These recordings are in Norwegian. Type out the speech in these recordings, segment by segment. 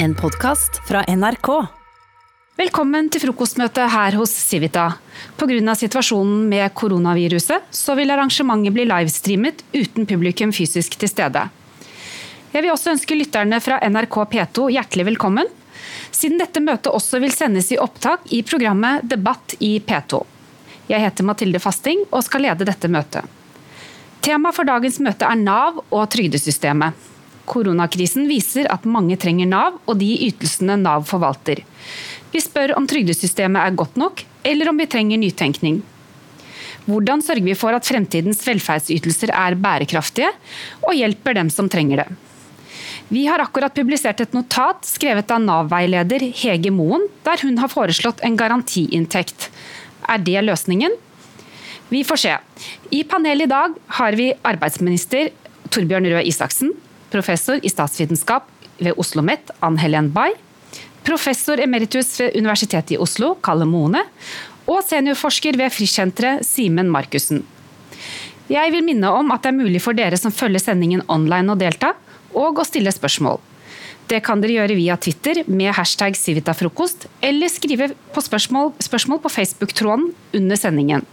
En podkast fra NRK. Velkommen til frokostmøte her hos Civita. Pga. situasjonen med koronaviruset så vil arrangementet bli livestreamet uten publikum fysisk til stede. Jeg vil også ønske lytterne fra NRK P2 hjertelig velkommen, siden dette møtet også vil sendes i opptak i programmet Debatt i P2. Jeg heter Mathilde Fasting og skal lede dette møtet. Tema for dagens møte er Nav og trygdesystemet. Koronakrisen viser at mange trenger Nav og de ytelsene Nav forvalter. Vi spør om trygdesystemet er godt nok, eller om vi trenger nytenkning. Hvordan sørger vi for at fremtidens velferdsytelser er bærekraftige og hjelper dem som trenger det? Vi har akkurat publisert et notat skrevet av Nav-veileder Hege Moen, der hun har foreslått en garantiinntekt. Er det løsningen? Vi får se. I panelet i dag har vi arbeidsminister Torbjørn Røe Isaksen, professor i statsvitenskap ved Oslo OsloMet, Ann Helen Bay, professor emeritus ved Universitetet i Oslo, Kalle Mone, og seniorforsker ved Frischsenteret, Simen Markussen. Jeg vil minne om at det er mulig for dere som følger sendingen online å delta, og å stille spørsmål. Det kan dere gjøre via Twitter med hashtag sivitafrokost, eller skrive på spørsmål, spørsmål på Facebook-tråden under sendingen.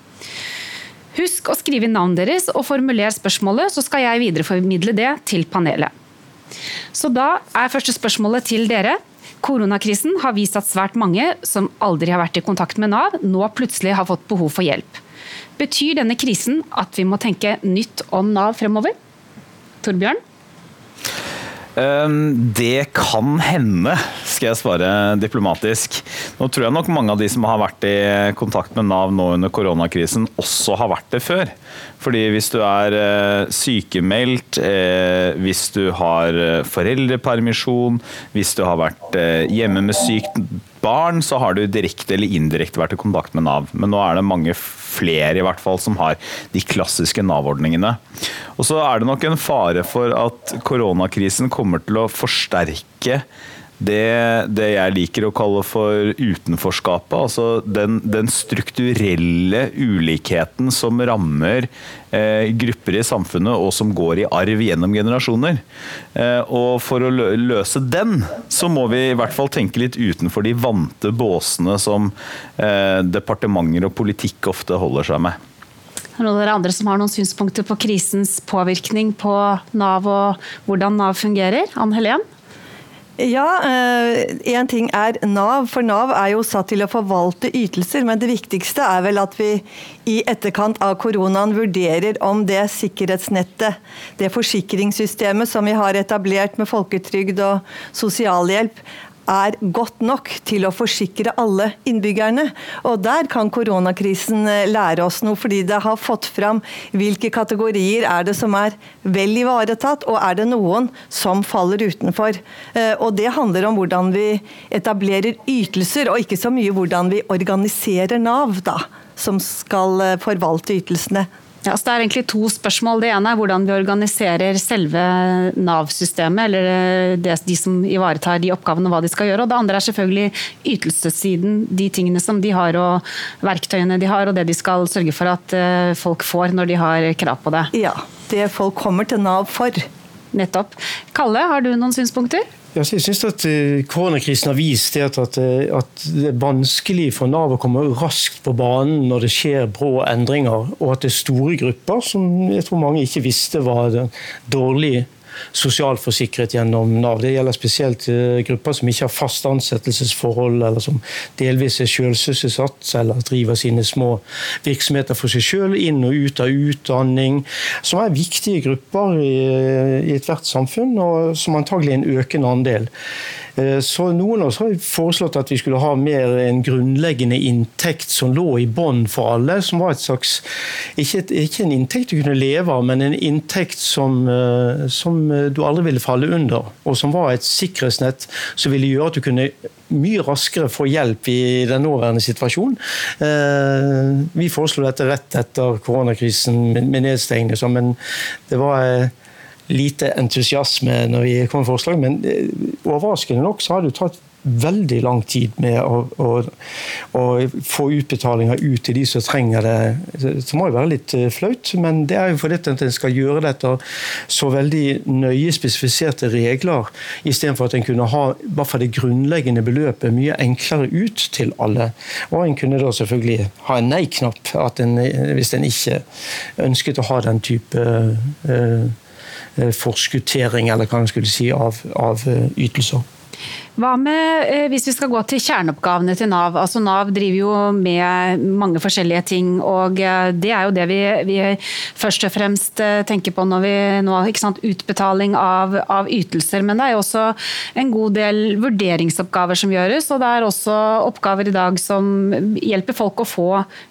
Husk å skrive inn navnet deres og formuler spørsmålet, så skal jeg videreformidle det til panelet. Så da er første spørsmålet til dere. Koronakrisen har vist at svært mange som aldri har vært i kontakt med Nav, nå plutselig har fått behov for hjelp. Betyr denne krisen at vi må tenke nytt om Nav fremover? Torbjørn? Ehm, det kan hende, skal jeg svare diplomatisk. Nå tror jeg nok mange av de som har vært i kontakt med Nav nå under koronakrisen, også har vært det før. Fordi hvis du er eh, sykemeldt, eh, hvis du har eh, foreldrepermisjon, hvis du har vært hjemme med sykt barn, så har du direkte eller indirekte vært i kontakt med Nav. Men nå er det mange flere i hvert fall som har de klassiske Nav-ordningene. Og så er det nok en fare for at koronakrisen kommer til å forsterke det, det, jeg liker å kalle for utenforskapet. Altså den, den strukturelle ulikheten som rammer eh, grupper i samfunnet og som går i arv gjennom generasjoner. Eh, og for å løse den, så må vi i hvert fall tenke litt utenfor de vante båsene som eh, departementer og politikk ofte holder seg med. Er det noen andre som har noen synspunkter på krisens påvirkning på Nav og hvordan Nav fungerer? Ann Helen? Ja, én eh, ting er Nav, for Nav er jo satt til å forvalte ytelser. Men det viktigste er vel at vi i etterkant av koronaen vurderer om det sikkerhetsnettet, det forsikringssystemet som vi har etablert med folketrygd og sosialhjelp, er godt nok til å forsikre alle innbyggerne. Og der kan koronakrisen eh, lære oss noe, fordi det har fått fram hvilke kategorier er det som er vel ivaretatt, og er det noen som faller utenfor. Eh, og det handler om hvordan vi etablerer ytelser, og ikke så mye hvordan vi organiserer Nav, da, som skal eh, forvalte ytelsene. Ja, det er egentlig to spørsmål. Det ene er hvordan vi organiserer selve Nav-systemet, eller eh, det, de som ivaretar de oppgavene, og hva de skal gjøre. Og det andre er selvfølgelig ytelsessiden, de tingene som de har og verktøyene de har, og det de skal sørge for at eh, folk får når de har krav på det. Ja, det folk kommer til Nav for. Nettopp. Kalle, har du noen synspunkter? Jeg synes at eh, Koronakrisen har vist at, eh, at, det er vanskelig for Nav å komme raskt på banen når det skjer brå endringer, og at det er store grupper som jeg tror mange ikke visste var dårlig sosialforsikret gjennom Nav. Det gjelder spesielt eh, grupper som ikke har fast ansettelsesforhold, eller som delvis er selvsysselsatt, eller driver sine små virksomheter for seg selv, inn og ut av utdanning. Som er viktige grupper i, i ethvert samfunn, og som antagelig er en økende andel. Eh, så Noen av oss har foreslått at vi skulle ha mer en grunnleggende inntekt som lå i bånn for alle. Som var et slags ikke, et, ikke, en inntekt du kunne leve av, men en inntekt som, eh, som, du aldri ville falle under. Og som var et sikkerhetsnett som ville gjøre at du kunne mye raskere få hjelp i den nåværende situasjonen. Eh, vi foreslo dette rett etter koronakrisen med nedstengning, men det var lite entusiasme når vi kom med forslag, men eh, overraskende nok så har det tatt veldig lang tid med å, å, å få utbetalinger ut til de som trenger det. Det må jo være litt eh, flaut, men det er jo fordi at en skal gjøre dette så veldig nøye spesifiserte regler, istedenfor at en kunne ha hvert fall det grunnleggende beløpet mye enklere ut til alle. Og en kunne da selvfølgelig ha en nei-knapp hvis en ikke ønsket å ha den type uh, forskuttering eller hva man skulle si, av, av ytelser. Hva med eh, hvis vi skal gå til kjerneoppgavene til Nav? Altså Nav driver jo med mange forskjellige ting, og eh, det er jo det vi, vi først og fremst eh, tenker på når vi nå har utbetaling av, av, ytelser. Men det er jo også en god del vurderingsoppgaver som gjøres, og det er også oppgaver i dag som hjelper folk å få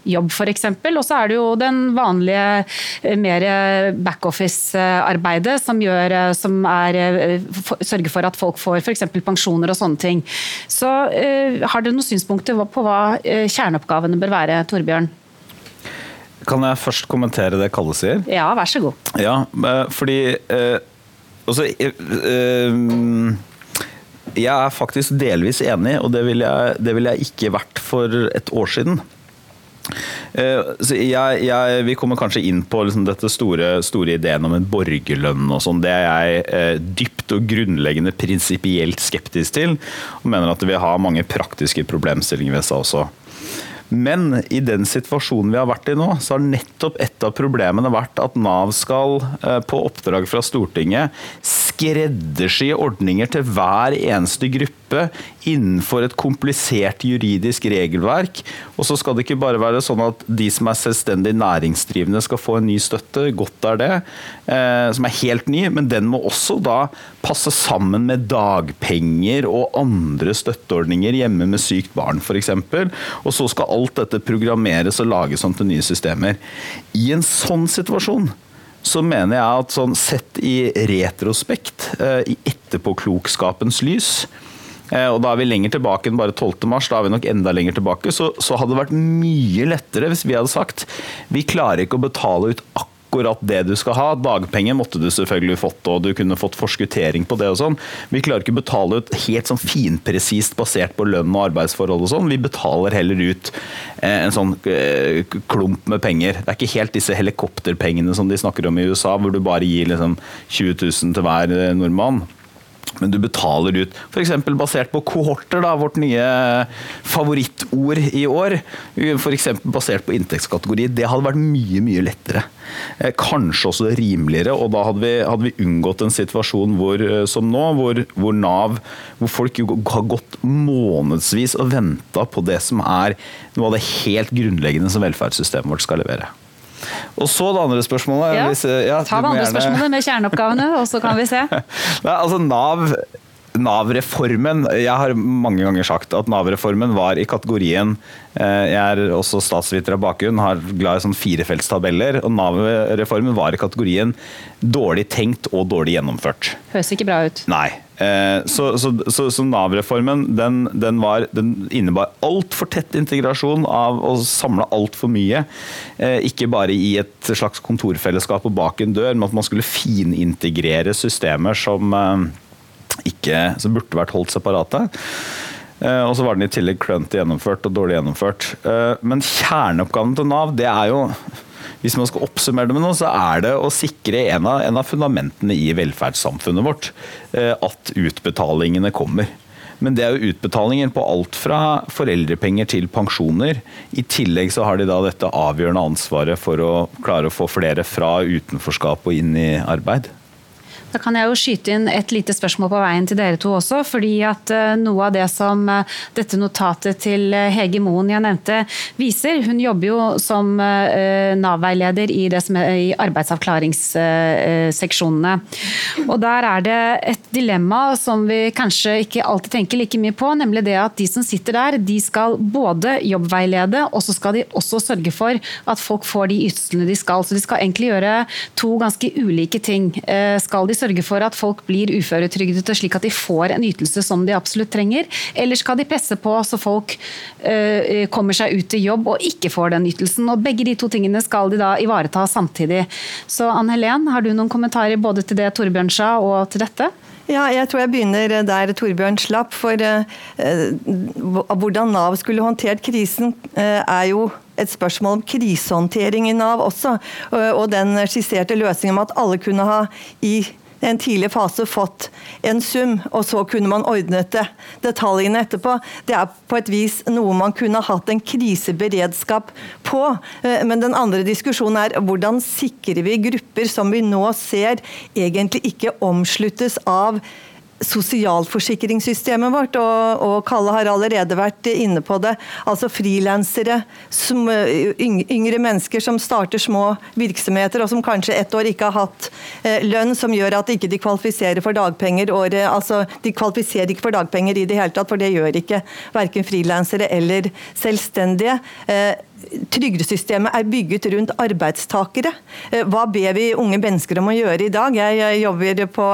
jobb, f.eks. Og så er det jo den vanlige mer backoffice-arbeidet som, som er, sørger for at folk får f.eks. pensjoner og sånne ting. Så uh, Har dere noen synspunkter på hva uh, kjerneoppgavene bør være, Torbjørn? Kan jeg først kommentere det Kalle sier? Ja, vær så god. Ja, eh, fordi uh, altså, jeg er faktisk delvis enig, og det ville jeg, vil jeg ikke vært for et år siden. Jeg, jeg, vi kommer kanskje inn på liksom dette store, store, ideen om en borgerlønn og sånn. Det er jeg eh, dypt og grunnleggende prinsipielt skeptisk til. Og mener at vi har mange praktiske problemstillinger ved seg også. Men i den situasjonen vi har vært i nå, så har nettopp et av problemene vært at Nav skal, eh, på oppdrag fra Stortinget, skreddersy ordninger til hver eneste gruppe innenfor et komplisert juridisk regelverk. Og så skal det ikke bare være sånn at de som er selvstendig næringsdrivende skal få en ny støtte, godt er det, eh, som er helt ny, men den må også da passe sammen med dagpenger og andre støtteordninger hjemme med sykt barn f.eks. Og så skal alt dette programmeres og lages om til nye systemer. I en sånn situasjon så mener jeg at sånn sett i retrospekt, eh, i etterpåklokskapens lys, eh, og da er vi lenger tilbake enn bare 12. mars, da er vi nok enda lenger tilbake, så, så hadde det vært mye lettere hvis vi hadde sagt vi klarer ikke å betale ut akkurat akkurat det du skal ha. Dagpenger måtte du selvfølgelig fått, og du kunne fått forskuttering på det og sånn. Vi klarer ikke å betale ut helt sånn finpresist basert på lønn og arbeidsforhold og sånn. Vi betaler heller ut eh, en sånn eh, klump med penger. Det er ikke helt disse helikopterpengene som de snakker om i USA, hvor du bare gir liksom 20 000 til hver eh, nordmann men du betaler ut f.eks. basert på kohorter, da, vårt nye favorittord i år. F.eks. basert på inntektskategori. Det hadde vært mye, mye lettere. Eh, kanskje også rimeligere, og da hadde vi, hadde vi unngått en situasjon hvor, eh, som nå, hvor, hvor, Nav Hvor folk har gått månedsvis og venta på det som er noe av det helt grunnleggende som velferdssystemet vårt skal levere. Og så det andre spørsmålet. Ja, hvis, ja, ta det andre gjerne... spørsmålet med kjerneoppgavene, og så kan vi se. Nei, altså Nav Nav-reformen Jeg har mange ganger sagt at Nav-reformen var i kategorien eh, Jeg er også statsviter av bakgrunn, har glad i sånn firefeltstabeller. Og Nav-reformen var i kategorien dårlig tenkt og dårlig gjennomført. Høres ikke bra ut. Nei. Eh, så, så, så, så Nav-reformen den, den, den, innebar altfor tett integrasjon av å samle altfor mye. Eh, ikke bare i et slags kontorfellesskap og bak en dør, men at man skulle finintegrere systemer som, eh, ikke, som burde vært holdt separate. Og så var den i tillegg klønete gjennomført og dårlig gjennomført. Men kjerneoppgaven til Nav det er jo hvis man skal oppsummere det med noe, så er det å sikre en av, en av fundamentene i velferdssamfunnet vårt. Eh, at utbetalingene kommer. Men det er jo utbetalinger på alt fra foreldrepenger til pensjoner. I tillegg så har de da dette avgjørende ansvaret for å klare å få flere fra utenforskap og inn i arbeid. Da kan jeg jo skyte inn et lite spørsmål på veien til dere to også. fordi at eh, Noe av det som eh, dette notatet til eh, Hege Moen jeg nevnte viser Hun jobber jo som Nav-veileder i, i arbeidsavklaringsseksjonene. Og Der er det et dilemma som vi kanskje ikke alltid tenker like mye på. Nemlig det at de som sitter der, de skal både jobbveilede, og så skal de også sørge for at folk får de ytelsene de skal. Så de skal egentlig gjøre to ganske ulike ting. Skal de sørge for at folk blir uføretrygdede slik at de får en ytelse som de absolutt trenger, eller skal de presse på så folk uh, kommer seg ut i jobb og ikke får den ytelsen? Og Begge de to tingene skal de da ivareta samtidig. Så Ann Helen, har du noen kommentarer både til det Torbjørn sa og til dette? Ja, jeg tror jeg begynner der Torbjørn slapp. For uh, hvordan Nav skulle håndtert krisen, er jo et spørsmål om krisehåndtering i Nav også. Og den skisserte løsningen om at alle kunne ha i en tidlig fase fått en sum, og så kunne man ordnet det. Detaljene etterpå, det er på et vis noe man kunne hatt en kriseberedskap på. Eh, men den andre diskusjonen er hvordan sikrer vi grupper som vi nå ser egentlig ikke omsluttes av sosialforsikringssystemet vårt, og, og, Kalle har allerede vært inne på det. Altså frilansere, yngre mennesker som starter små virksomheter, og som kanskje ett år ikke har hatt eh, lønn, som gjør at de ikke kvalifiserer for dagpenger. Året, altså, de kvalifiserer ikke for dagpenger i det hele tatt, for det gjør ikke verken frilansere eller selvstendige. Eh, trygdesystemet er bygget rundt arbeidstakere. Eh, hva ber vi unge mennesker om å gjøre i dag? Jeg jobber på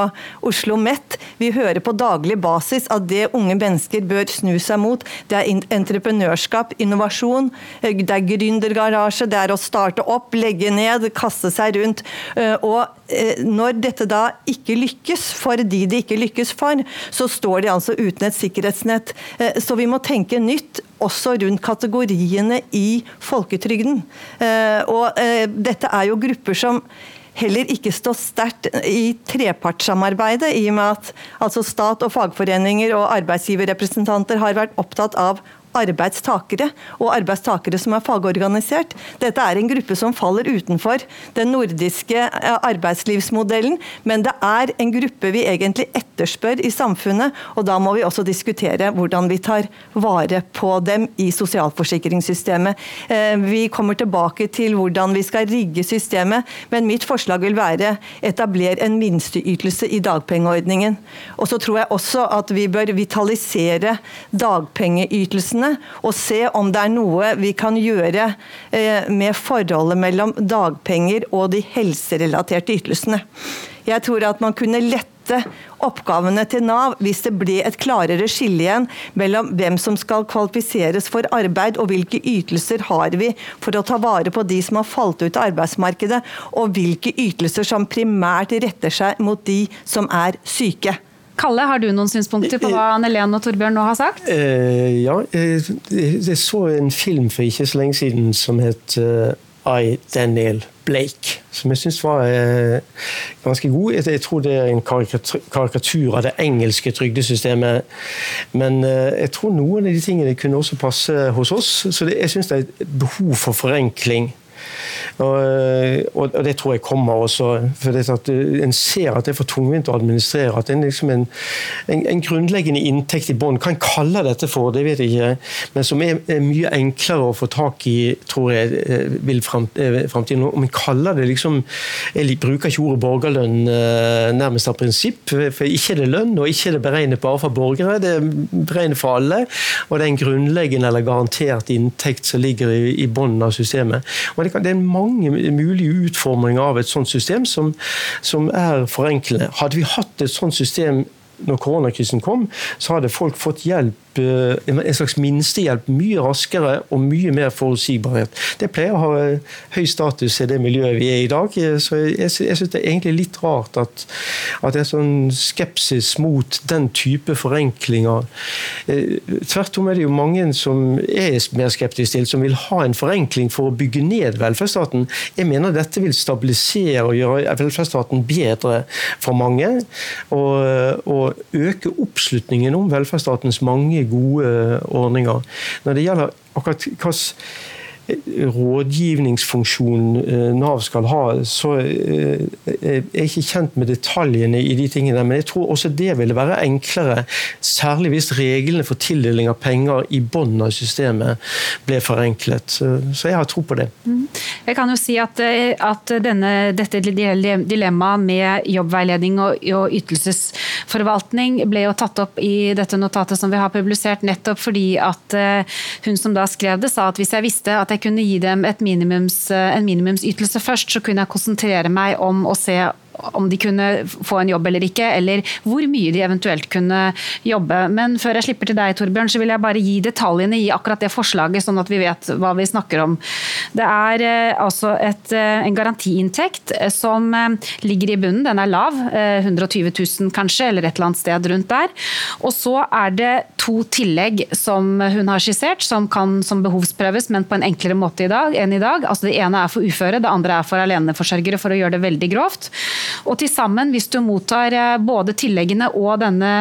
Oslo Met. Vi hører på daglig basis at det unge mennesker bør snu seg mot, det er entreprenørskap, innovasjon, eh, det er gründergarasje, det er å starte opp, legge ned, kaste seg rundt. Eh, og når dette da ikke lykkes for de det ikke lykkes for, så står de altså uten et sikkerhetsnett. Så vi må tenke nytt også rundt kategoriene i folketrygden. Eh, og eh, dette er jo grupper som heller ikke står sterkt i trepartssamarbeidet, i og med at altså stat og fagforeninger og arbeidsgiverrepresentanter har vært opptatt av arbeidstakere, og arbeidstakere som er fagorganisert. Dette er en gruppe som faller utenfor den nordiske eh, arbeidslivsmodellen, men det er en gruppe vi egentlig etterspør i samfunnet, og da må vi også diskutere hvordan vi tar vare på dem i sosialforsikringssystemet. Eh, vi kommer tilbake til hvordan vi skal rigge systemet, men mitt forslag vil være etablere en minsteytelse i dagpengeordningen. Og så tror jeg også at vi bør vitalisere dagpengeytelsen ytelsene, og se om det er noe vi kan gjøre eh, med forholdet mellom dagpenger og de helserelaterte ytelsene. Jeg tror at man kunne lette oppgavene til Nav hvis det ble et klarere skille igjen mellom hvem som skal kvalifiseres for arbeid og hvilke ytelser har vi for å ta vare på de som har falt ut av arbeidsmarkedet, og hvilke ytelser som primært retter seg mot de som er syke. Kalle, har du noen synspunkter på hva Anne Len og Torbjørn nå har sagt? Uh, ja, jeg, jeg, så en film for ikke så lenge siden som het uh, I, Daniel Blake. Som jeg syns var uh, ganske god. Jeg, tror det er en karikatur av det engelske trygdesystemet. Men jeg tror noen av de tingene kunne også passe hos oss. Så jeg syns det er et behov for forenkling. Og, og, det tror jeg kommer også. for det at En ser at det er for tungvint å administrere. At er liksom en, en, en grunnleggende inntekt i bånn. Hva en kaller dette for, det vet jeg ikke. Men som er, er mye enklere å få tak i, tror jeg, eh, vil eh, framtiden. Om en kaller det liksom Jeg bruker ikke ordet borgerlønn eh, nærmest av prinsipp. For ikke er det lønn, og ikke er det beregnet bare for borgere. Det er beregnet for alle. Og det er en grunnleggende eller garantert inntekt som ligger i, i bunnen av systemet. Og det, kan, det er mange mulige utforminger av et sånt system som, som er forenklende. Hadde vi hatt et sånt system når koronakrisen kom, så hadde folk fått hjelp en slags minstehjelp mye raskere og mye mer forutsigbarhet. Det pleier å ha eh, høy status i det miljøet vi er i i dag. Eh, så jeg, jeg syns det er egentlig litt rart at, at det er sånn skepsis mot den type forenklinger. Tvert om er det jo mange som er mer skeptiske til, som vil ha en forenkling for å bygge ned velferdsstaten. Jeg mener dette vil stabilisere og gjøre velferdsstaten bedre for mange. Og, og øke oppslutningen om velferdsstatens mange gode ordninger. Når det gjelder akkurat hvilken rådgivningsfunksjon eh, Nav skal ha, så jeg er ikke kjent med detaljene i de tingene. Men jeg tror også det ville være enklere, særlig hvis reglene for tildeling av penger i bunnen av systemet ble forenklet. Så jeg har tro på det. Mm. Jeg kan jo si at, eh, at denne, dette dilemmaet med jobbveiledning og, og, ytelsesforvaltning ble jo tatt opp i dette notatet som vi har publisert, nettopp fordi at hun som da skrev det, sa at hvis jeg visste at jeg kunne gi dem minimums, en minimumsytelse først, så kunne jeg konsentrere meg om å se om de kunne få en jobb eller ikke, eller hvor mye de eventuelt kunne jobbe. Men før jeg slipper til deg, Torbjørn, så vil jeg bare gi detaljene i akkurat det forslaget, sånn at vi vet hva vi snakker om. Det er eh, altså et, eh, en garantiinntekt eh, som ligger i bunnen. Den er lav, 120 000 kanskje, eller et eller annet sted rundt der. Og så er det to tillegg som hun har skissert, som kan som behovsprøves, men på en enklere måte i dag, enn i dag. Altså Det ene er for uføre, det andre er for aleneforsørgere, for å gjøre det veldig grovt. Og til sammen, hvis du mottar eh, både tilleggene og denne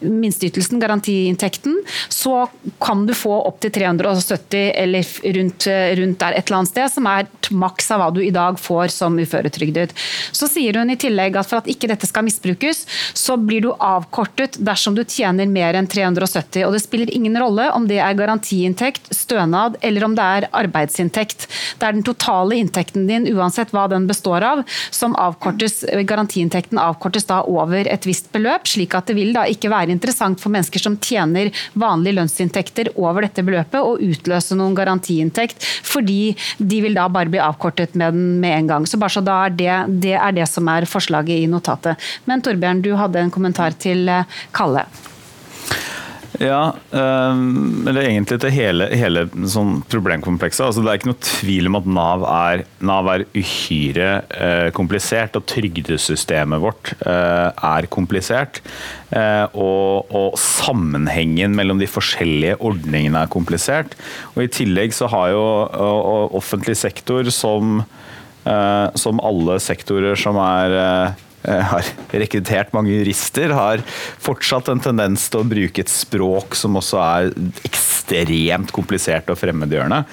minsteytelsen, garantiinntekten, så kan du få opptil 370 eller rundt, eh, rundt, der et eller annet sted, som er maks av hva du i dag får som uføretrygdet. Så sier hun i tillegg at for at ikke dette skal misbrukes, så blir du avkortet dersom du tjener mer enn 370. Og det spiller ingen rolle om det er garantiinntekt, stønad eller om det er arbeidsinntekt. Det er den totale inntekten din, uansett hva den består av, som avkortes, garantiinntekten avkortes da over et visst beløp, slik at det vil da ikke være interessant for mennesker som tjener vanlige lønnsinntekter over dette beløpet, å utløse noen garantiinntekt, fordi de vil da bare bli avkortet med den med en gang. Så bare så da er det, det er det som er forslaget i notatet. Men Torbjørn, du hadde en kommentar til eh, Kalle. Ja, um, eller egentlig til hele, hele sånn problemkomplekset. Altså, det er ikke noe tvil om at Nav er, NAV er uhyre uh, komplisert, og trygdesystemet vårt uh, er komplisert. Uh, og, og, sammenhengen mellom de forskjellige ordningene er komplisert. Og I tillegg så har jo offentlig sektor som, som alle sektorer som er Eh, har rekruttert mange jurister, har fortsatt en tendens til å bruke et språk som også er ekstremt komplisert og fremmedgjørende.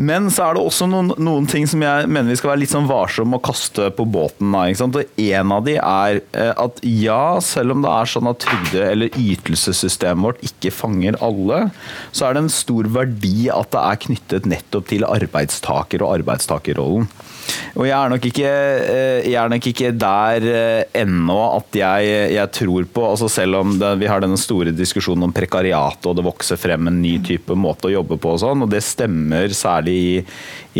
Men så er det også noen, noen ting som jeg mener vi skal være litt sånn varsomme å kaste på båten. Og En av de er eh, at ja, selv om det er sånn at trygde- eller ytelsessystemet vårt ikke fanger alle, så er det en stor verdi at det er knyttet nettopp til arbeidstaker og arbeidstakerrollen. Og jeg er nok ikke, eh, er nok ikke der eh, ennå at jeg, jeg, tror på altså Selv om det, vi har denne store diskusjonen om prekariatet og det vokser frem en ny type måte å jobbe på, og sånn, og det stemmer særlig i,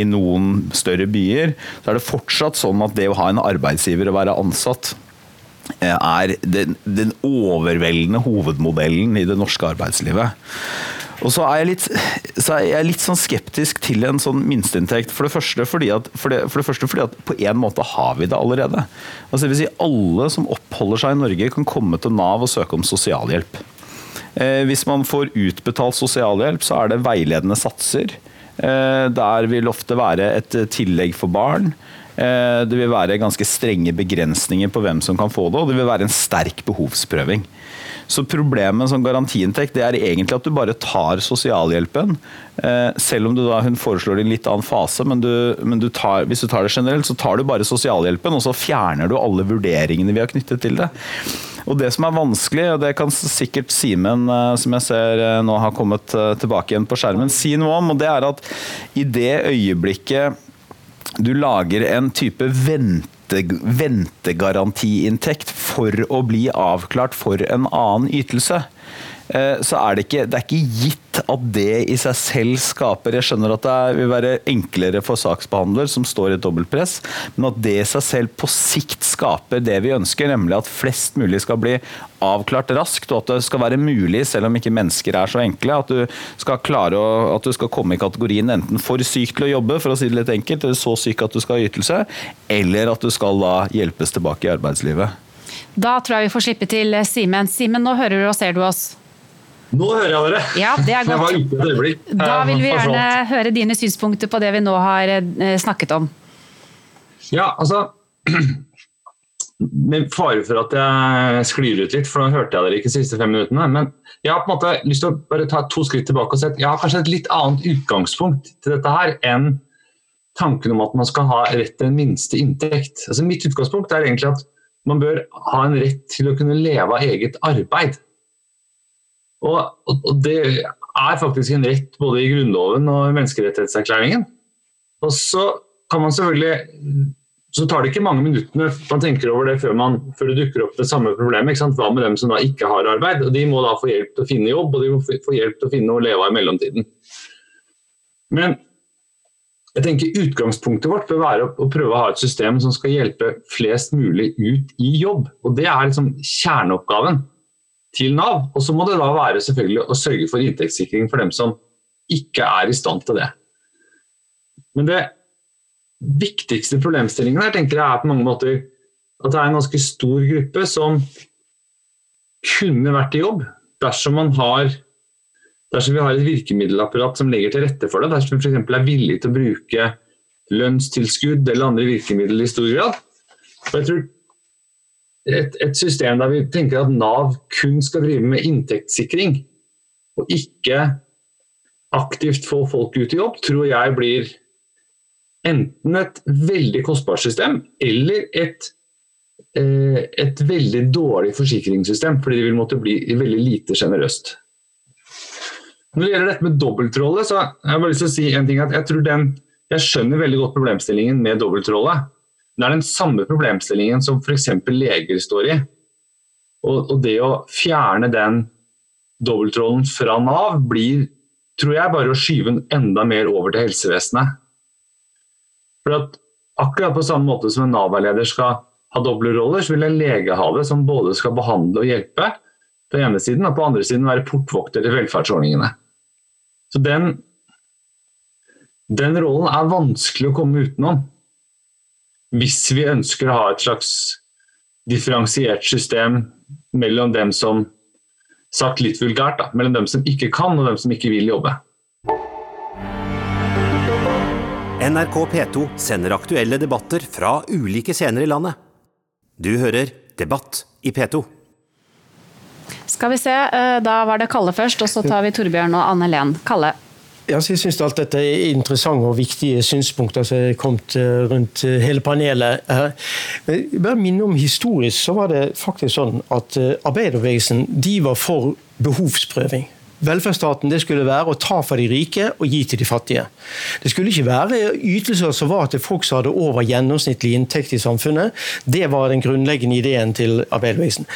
i noen større byer, så er det fortsatt sånn at det å ha en arbeidsgiver og være ansatt eh, er den, den overveldende hovedmodellen i det norske arbeidslivet. Og så er jeg litt, er jeg litt sånn skeptisk til en sånn minsteinntekt. For det første fordi at, for for det første fordi at på en måte har vi det allerede. Altså det vil si Alle som oppholder seg i Norge, kan komme til Nav og søke om sosialhjelp. Eh, hvis man får utbetalt sosialhjelp, så er det veiledende satser. Eh, der vil ofte være et tillegg for barn. Eh, det vil være ganske strenge begrensninger på hvem som kan få det, og det vil være en sterk behovsprøving. Så problemet med sånn garantiinntekt det er egentlig at du bare tar sosialhjelpen. Eh, selv om da, hun foreslår det i en litt annen fase, men, du, men du tar, hvis du tar det generelt, så tar du bare sosialhjelpen, og så fjerner du alle vurderingene vi har knyttet til det. Og Det som er vanskelig, og det kan sikkert Simen, eh, som jeg ser eh, nå har kommet tilbake igjen på skjermen, si noe om. og det er at I det øyeblikket du lager en type vente ventegarantiinntekt for å bli avklart for en annen ytelse. Eh, så er det, ikke, det er ikke gitt at det i seg selv skaper Jeg skjønner at det vil være enklere for saksbehandler som står i et dobbeltpress, men at det i seg selv på sikt skaper det vi ønsker, nemlig at flest mulig skal bli avklart raskt, og at det skal være mulig, selv om ikke mennesker er så enkle, at du skal klare å, at du skal komme i kategorien enten for syk til å jobbe, for å si det litt enkelt, eller så syk at du skal ha ytelse, eller at du skal da hjelpes tilbake i arbeidslivet. Da tror jeg vi får slippe til Simen. Simen, nå hører du og ser du oss. Nå hører jeg dere! Ja, det er godt. Da vil vi gjerne høre dine synspunkter på det vi nå har eh, snakket om. Ja, altså Med fare for at jeg sklir ut litt, for nå hørte jeg dere ikke de siste fem minuttene. Men jeg har på en måte lyst til å bare ta to skritt tilbake og se at jeg har kanskje et litt annet utgangspunkt til dette her enn tanken om at man skal ha rett til en minste inntekt. Altså Mitt utgangspunkt er egentlig at man bør ha en rett til å kunne leve av eget arbeid. Og, og, det er faktisk en rett både i Grunnloven og i menneskerettighetserklæringen. Og så kan man selvfølgelig så tar det ikke mange minuttene man tenker over det før, man, før det dukker opp det samme problemet. Hva med dem som da ikke har arbeid? Og De må da få hjelp til å finne jobb og de må få hjelp til å finne noe å leve av i mellomtiden. Men jeg tenker Utgangspunktet vårt bør være å, prøve å ha et system som skal hjelpe flest mulig ut i jobb. og Det er liksom kjerneoppgaven til Nav. Og så må det da være selvfølgelig å sørge for inntektssikring for dem som ikke er i stand til det. Men det viktigste problemstillingen her tenker jeg er på mange måter at det er en ganske stor gruppe som kunne vært i jobb dersom man har dersom vi har et virkemiddelapparat som legger til rette for det, dersom vi f.eks. er villig til å bruke lønnstilskudd eller andre virkemidler i stor grad. Og jeg tror et, et, system der vi tenker at Nav kun skal drive med inntektssikring, og ikke aktivt få folk ut i jobb, tror jeg blir enten et veldig kostbart system eller et, eh, et veldig dårlig forsikringssystem, fordi det vil måtte bli veldig lite sjenerøst. Når det gjelder dette med dobbeltrolle, så har jeg bare lyst til å si en ting. at Jeg tror den, jeg skjønner veldig godt problemstillingen med dobbeltrolle. Det er den samme problemstillingen som f.eks. leger står i. Og, og, det å fjerne den dobbeltrollen fra Nav blir, tror jeg, bare å skyve den enda mer over til helsevesenet. For at akkurat på samme måte som en Nav-veileder skal ha doble roller, så vil en lege ha det, som både skal behandle og hjelpe på ene siden, og på andre siden være portvokter til velferdsordningene. Så den, den rollen er vanskelig å komme utenom hvis vi ønsker å ha et slags differensiert system mellom dem som sagt litt vulgært, da, mellom dem som ikke kan og dem som ikke vil jobbe. NRK P2 sender aktuelle debatter fra ulike scener i landet. Du hører Debatt i P2. Skal vi se, eh, da var det Kalle først, og så tar vi Torbjørn og Anne Len. Kalle. Jeg syns alt dette er interessante og viktige synspunkter som er kommet eh, rundt eh, hele panelet. Bare minne om Historisk så var det faktisk sånn at arbeiderbevegelsen de var for behovsprøving. Velferdsstaten det skulle være å ta fra de rike og gi til de fattige. Det skulle ikke være ytelser som var til folk som hadde over gjennomsnittlig inntekt i samfunnet. Det var den grunnleggende ideen til arbeiderbevegelsen.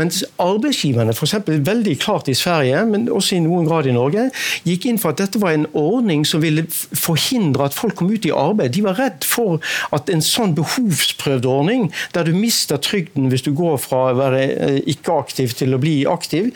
Mens arbeidsgiverne, f.eks. veldig klart i Sverige, men også i noen grad i Norge, gikk inn for at dette var en ordning som ville forhindre at folk kom ut i arbeid. De var redd for at en sånn behovsprøvd ordning, der du mister trygden hvis du går fra å være eh, ikke aktiv til å bli aktiv,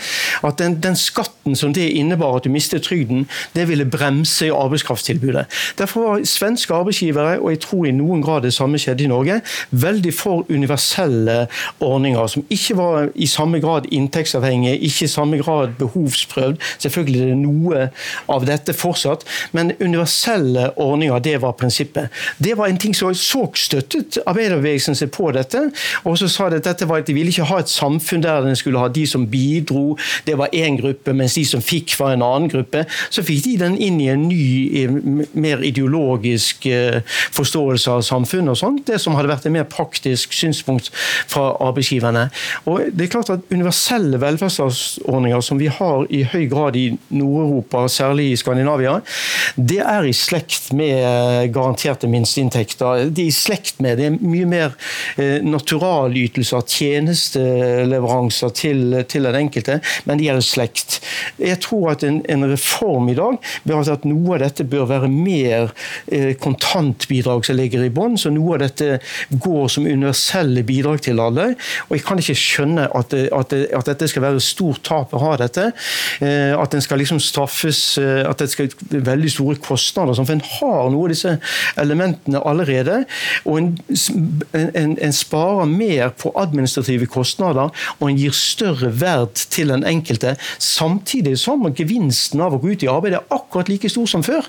at den, den skatten som det innebar at du mistet trygden, det ville bremse arbeidskraftstilbudet. Derfor var svenske arbeidsgivere, og jeg tror i noen grad det samme skjedde i Norge, veldig for universelle ordninger som ikke var i samme grad inntektsavhengige, ikke i samme grad behovsprøvd. Selvfølgelig er det noe av dette fortsatt, men universelle ordninger, det var prinsippet. Det var en ting som så støttet arbeiderbevegelsen seg på dette, og så sa de at dette var at de ville ikke ha et samfunn der den skulle ha de som bidro, det var én gruppe, mens de som fikk fra en annen gruppe, så fikk de den inn i en ny, mer ideologisk eh, forståelse av samfunnet og sånt. Det som hadde vært et mer praktisk synspunkt fra arbeidsgiverne. Og det er klart at Universelle velferdsordninger som vi har i høy grad i Nord-Europa, særlig i Skandinavia, det er i slekt med garanterte minsteinntekter. Det er i slekt med det er mye mer eh, naturalytelser, tjenesteleveranser til, til den enkelte, men de er i slekt. Jeg tror at en, en reform i dag bør at noe av dette bør være mer eh, kontantbidrag som ligger i bånn. Så noe av dette går som universelle bidrag til alle. Og jeg kan ikke skjønne at, det, at, det, at dette skal være stort tap å ha dette. Eh, at en skal liksom straffes, eh, at det skal være veldig store kostnader. For en har noe av disse elementene allerede. Og en, en, en sparer mer på administrative kostnader, og en gir større verd til den enkelte. Samtidig som gevinsten av å gå ut i arbeid er akkurat like stor som før.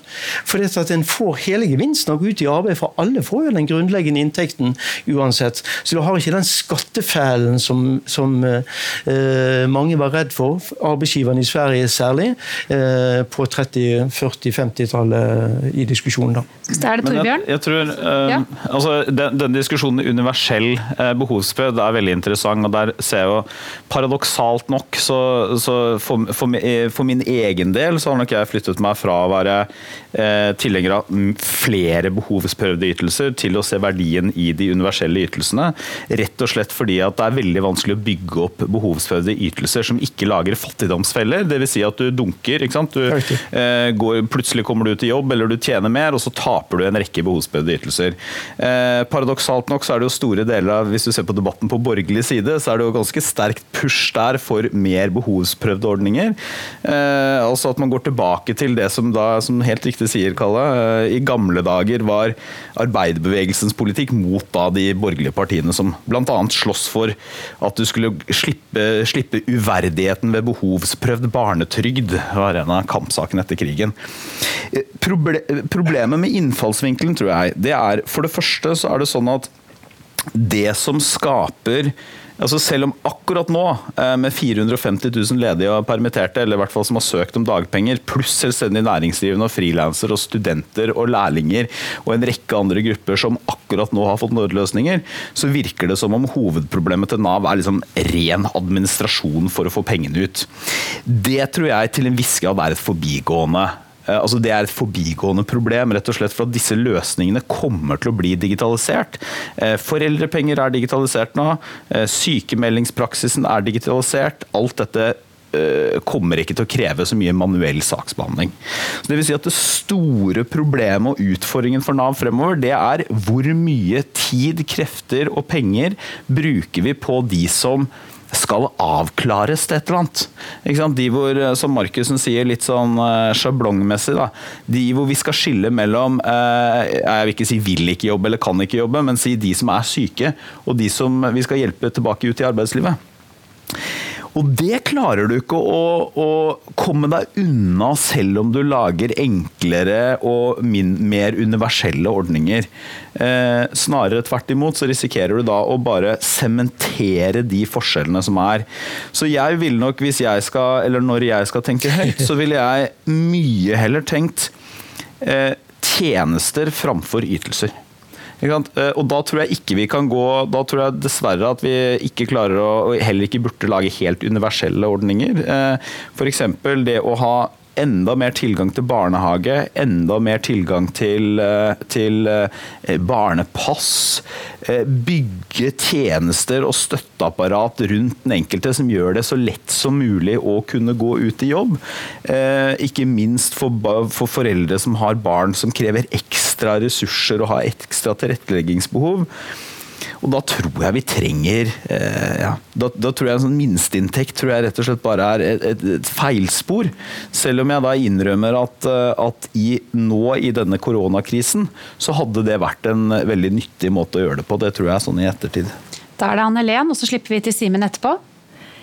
For det at en får hele gevinsten av å gå ut i arbeid, for alle får jo den grunnleggende inntekten uansett. Så du har ikke den skattefellen som, som eh, mange var redd for, arbeidsgiverne i Sverige særlig, eh, på 30-, 40-, 50-tallet i diskusjonen da. Det er det Torbjørn? Jeg, jeg tror, eh, ja. altså, den, den, diskusjonen universell eh, behovsprøvd er veldig interessant. og der ser jeg jo Paradoksalt nok så, så for, for, for min egen del så har nok jeg flyttet meg fra å være eh, tilhenger av flere behovsprøvde ytelser til å se verdien i de universelle ytelsene. Rett og slett fordi at det er veldig vanskelig å bygge opp behovsprøvde ytelser som ikke lager fattigdomsfeller. Dvs. Si at du dunker. ikke sant? Du, eh, går, plutselig kommer du ut i jobb eller du tjener mer, og så taper du en rekke behovsprøvde ytelser. Eh, paradoksalt nok så er det jo store deler av, hvis du ser på debatten på borgerlig side, så er det jo ganske sterkt push der for mer behovsprøvde ordninger. Eh, altså at man går tilbake til det som da, som helt riktig sier Kalle, eh, i gamle dager var arbeiderbevegelsens politikk mot da de borgerlige partiene som bl.a. slåss for at du skulle slippe, slippe uverdigheten ved behovsprøvd barnetrygd, var en av kampsakene etter krigen. Eh, proble problemet med innfallsvinkelen, tror jeg, det er for det første så er det sånn at det som skaper Altså selv om akkurat nå, eh, med 450 000 ledige og permitterte, eller i hvert fall som har søkt om dagpenger, pluss selvstendig næringsdrivende og frilansere og studenter og lærlinger og en rekke andre grupper som akkurat nå har fått nødløsninger, så virker det som om hovedproblemet til Nav er liksom ren administrasjon for å få pengene ut. Det tror jeg til en viss grad er et forbigående altså det er et forbigående problem, rett og slett for at disse løsningene kommer til å bli digitalisert. Eh, foreldrepenger er digitalisert nå. Eh, sykemeldingspraksisen er digitalisert. Alt dette kommer ikke til å kreve så mye manuell saksbehandling. Så det vil si at det store problemet og utfordringen for Nav fremover, det er hvor mye tid, krefter og penger bruker vi på de som skal avklares til et eller annet. De hvor, eh, som Markussen sier, litt sånn uh, sjablongmessig, da. de hvor vi skal skille mellom uh, Jeg vil ikke si vil ikke jobbe eller kan ikke jobbe, men si de som er syke, og de som vi skal hjelpe tilbake ut i arbeidslivet. Og det klarer du ikke å, å, komme deg unna selv om du lager enklere og min, mer universelle ordninger. Eh, snarere tvert imot så risikerer du da å bare sementere de forskjellene som er. Så jeg vil nok, hvis jeg skal, eller når jeg skal tenke høyt, så ville jeg mye heller tenkt eh, tjenester framfor ytelser. Eh, og da tror jeg ikke vi kan gå Da tror jeg dessverre at vi ikke klarer å heller ikke burde lage helt universelle ordninger. Eh, F.eks. det å ha enda mer tilgang til barnehage, enda mer tilgang til, eh, til eh, barnepass. Eh, bygge tjenester og støtteapparat rundt den enkelte som gjør det så lett som mulig å kunne gå ut i jobb. Ikke minst for, for foreldre som har barn som krever ekstra ressurser og har ekstra tilretteleggingsbehov. Og da tror jeg vi trenger eh, ja, da, da, tror jeg en sånn minsteinntekt tror jeg rett og slett bare er et, et, et feilspor. Selv om jeg da innrømmer at, eh, at i, nå i denne koronakrisen så hadde det vært en veldig nyttig måte å gjøre det på. Det tror jeg sånn i ettertid. Da er det Anne Len, og så slipper vi til Simen etterpå.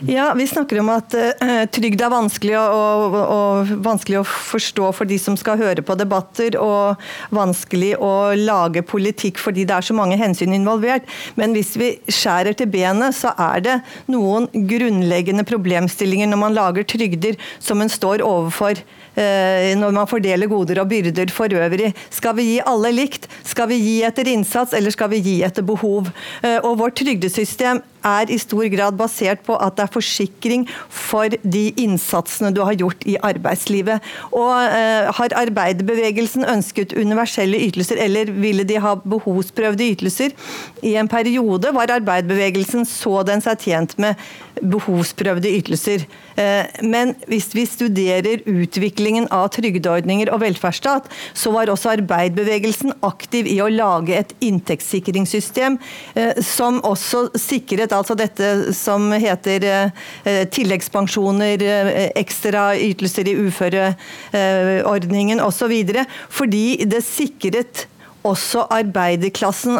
Ja, Vi snakker om at uh, trygd er vanskelig, og, og, vanskelig å forstå for de som skal høre på debatter, og vanskelig å lage politikk fordi det er så mange hensyn involvert. Men hvis vi skjærer til benet, så er det noen grunnleggende problemstillinger når man lager trygder som en står overfor uh, når man fordeler goder og byrder for øvrig. Skal vi gi alle likt? Skal vi gi etter innsats, eller skal vi gi etter behov? Uh, og Vårt trygdesystem er i stor grad basert på at det er forsikring for de innsatsene du har gjort i arbeidslivet. Og eh, Har arbeiderbevegelsen ønsket universelle ytelser, eller ville de ha behovsprøvde ytelser? I en periode var arbeiderbevegelsen så den seg tjent med behovsprøvde ytelser. Eh, men hvis vi studerer utviklingen av trygdeordninger og velferdsstat, så var også arbeiderbevegelsen aktiv i å lage et inntektssikringssystem eh, som også sikret altså dette som heter eh, tilleggspensjoner, eh, ekstra ytelser i uføreordningen osv. Fordi det sikret også arbeiderklassen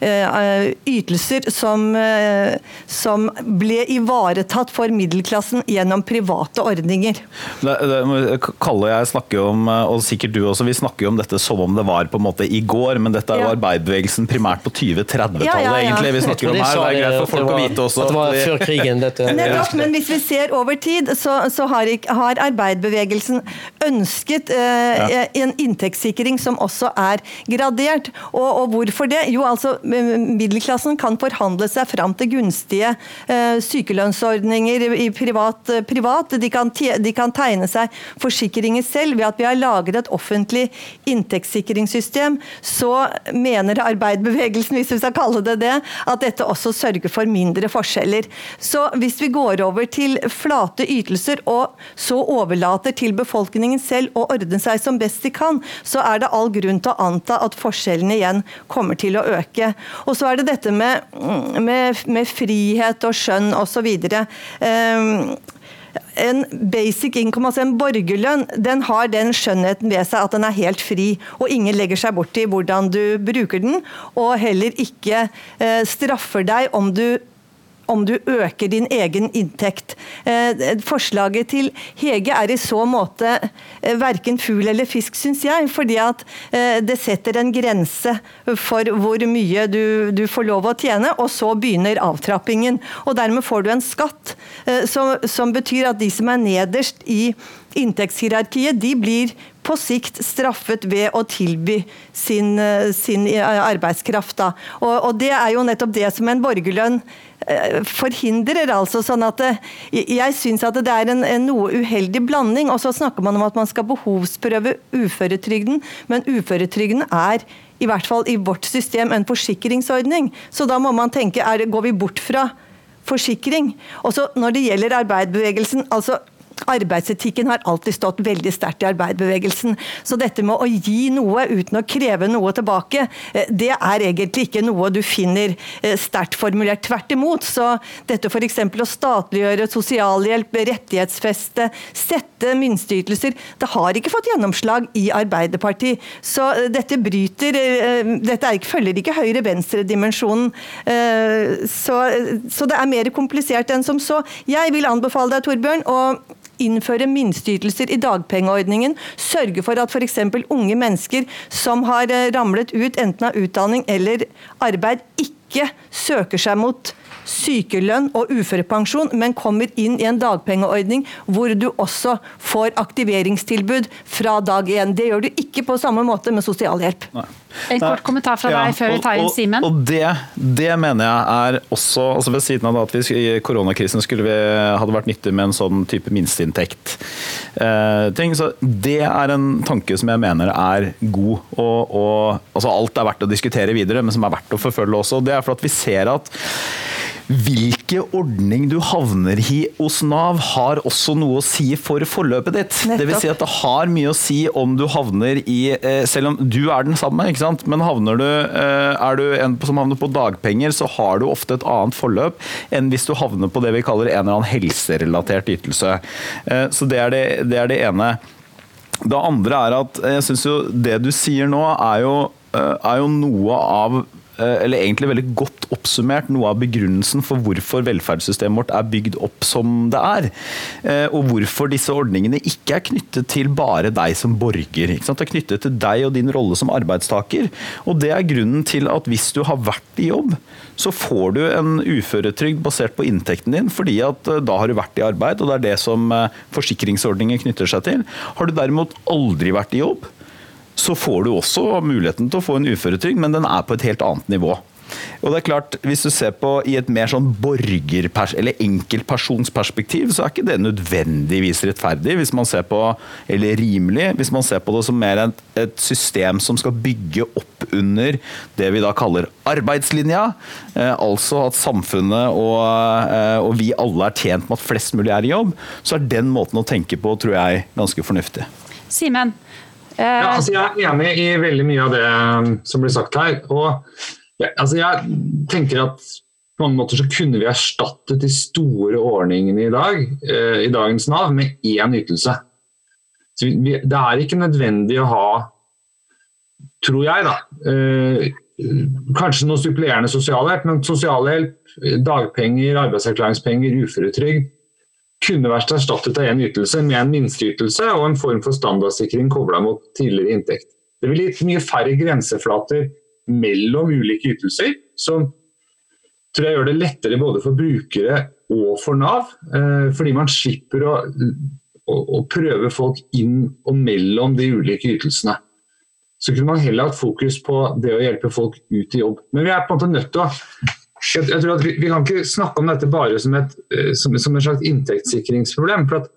eh, ytelser som, som, ble ivaretatt for middelklassen gjennom private ordninger. Det, det, Kalle jeg snakker om, og sikkert du også, vi snakker om dette som om det var på en måte i går, men dette er jo ja. arbeiderbevegelsen primært på 2030-tallet, ja, ja, egentlig. Vi snakker om her, det er greit for folk var, å vite også. At det var før krigen, dette. Nettopp, men hvis vi ser over tid, så, så har, har, arbeiderbevegelsen ønsket eh, en inntektssikring som også er gradert. Og, og, hvorfor det? Jo, altså middelklassen kan forhandle seg fram til gunstige eh, sykelønnsordninger i privat. privat. De, kan, de, kan, tegne seg forsikringer selv ved at vi har laget et offentlig inntektssikringssystem. Så mener arbeiderbevegelsen, hvis vi skal kalle det det, at dette også sørger for mindre forskjeller. Så hvis vi går over til flate ytelser og så overlater til befolkningen selv å ordne seg som best de kan, så er det all grunn til å anta at forskjellene igjen kommer til å øke. Og så er det dette med, med, med frihet og skjønn osv. Um, en basic income, altså en borgerlønn, den har den skjønnheten ved seg at den er helt fri. Og ingen legger seg borti hvordan du bruker den, og heller ikke eh, straffer deg om du om du øker din egen inntekt. Eh, forslaget til Hege er i så måte eh, verken fugl eller fisk, syns jeg. Fordi at eh, det setter en grense for hvor mye du, du, får lov å tjene, og så begynner avtrappingen. Og dermed får du en skatt som, som betyr at de som er nederst i inntektshierarkiet, de blir på sikt straffet ved å tilby sin, sin arbeidskraft. Og, og, det er jo nettopp det som en borgerlønn Eh, forhindrer. altså sånn at det, Jeg syns at det er en, en, noe uheldig blanding. og Så snakker man om at man skal behovsprøve uføretrygden, men uføretrygden er i hvert fall i vårt system en forsikringsordning. Så da må man tenke er, går vi bort fra forsikring. Også når det gjelder arbeidsbevegelsen, altså Arbeidsetikken har alltid stått veldig sterkt i arbeiderbevegelsen. Så dette med å gi noe uten å kreve noe tilbake, eh, det er egentlig ikke noe du finner eh, sterkt formulert. Tvert imot. Så dette f.eks. å statliggjøre sosialhjelp, rettighetsfeste, sette minsteytelser, det har ikke fått gjennomslag i Arbeiderpartiet. Så eh, dette bryter Dette ikke, følger ikke høyre-venstre-dimensjonen. Så, så det er mer komplisert enn som så. Jeg vil anbefale deg, Torbjørn, å innføre minsteytelser i dagpengeordningen, sørge for at f.eks. unge mennesker som har eh, ramlet ut enten av utdanning eller arbeid, ikke søker seg mot sykelønn og uførepensjon, men kommer inn i en dagpengeordning hvor du også får aktiveringstilbud fra dag én. Det gjør du ikke på samme måte med sosialhjelp. Nei. En kort kommentar fra deg før vi tar inn Simen. Og, og det, det, mener jeg er også altså Ved siden av at vi i koronakrisen skulle vi, hadde vært nyttig med en sånn type minsteinntekt. Eh, ting, så det er en tanke som jeg mener er god. Og, og, altså alt er verdt å diskutere videre, men som er verdt å forfølge også. Det er for at vi ser at hvilke ordning du havner i hos Nav, har også noe å si for forløpet ditt. Det vil si at det har mye å si om du havner i eh, Selv om du er den samme, ikke sant? men havner du, eh, er du en som havner på dagpenger, så har du ofte et annet forløp enn hvis du havner på det vi kaller en eller annen helserelatert ytelse. Eh, så det er det, det, er det ene. Det andre er at jeg syns jo det du sier nå, er jo, er jo noe av eller egentlig veldig godt oppsummert noe av begrunnelsen for hvorfor velferdssystemet vårt er bygd opp som det er. Eh, og hvorfor disse ordningene ikke er knyttet til bare deg som borger. Det er knyttet til deg og din rolle som arbeidstaker. Og det er grunnen til at hvis du har vært i jobb, så får du en uføretrygd basert på inntekten din, fordi at eh, da har du vært i arbeid, og det er det som forsikringsordningen knytter seg til. Har du derimot aldri vært i jobb, så får du også muligheten til å få en uføretrygd, men den er på et helt annet nivå. Og det er klart, Hvis du ser på i et mer sånn borgerpers eller enkeltpersonsperspektiv, så er ikke det nødvendigvis rettferdig, hvis man ser på, eller rimelig, hvis man ser på det som mer et, et system som skal bygge opp under det vi da kaller arbeidslinja. Eh, altså at samfunnet og, eh, og vi alle er tjent med at flest mulig er i jobb. Så er den måten å tenke på tror jeg ganske fornuftig. Simen, ja, altså jeg er enig i veldig mye av det um, som blir sagt her. og ja, altså Jeg tenker at på mange måter så kunne vi erstattet de store ordningene i dag, eh, i dagens Nav, med én ytelse. Så vi, det er ikke nødvendig å ha, tror jeg, da, eh, kanskje noe supplerende sosialhjelp, men sosialhjelp, dagpenger, arbeidserklæringspenger, uføretrygd kunne vært erstattet av en ytelse med en minsteytelse og en form for standardsikring kobla mot tidligere inntekt. Det ville gitt mye færre grenseflater mellom ulike ytelser, som tror jeg gjør det lettere både for brukere og for Nav. Eh, fordi man slipper å, å, å prøve folk inn og mellom de ulike ytelsene. så kunne man heller hatt fokus på det å hjelpe folk ut i jobb. Men vi er på en måte nødt til å jeg, jeg tror at vi, vi, kan ikke snakke om dette bare som et, eh, som, som et slags inntektssikringsproblem. for at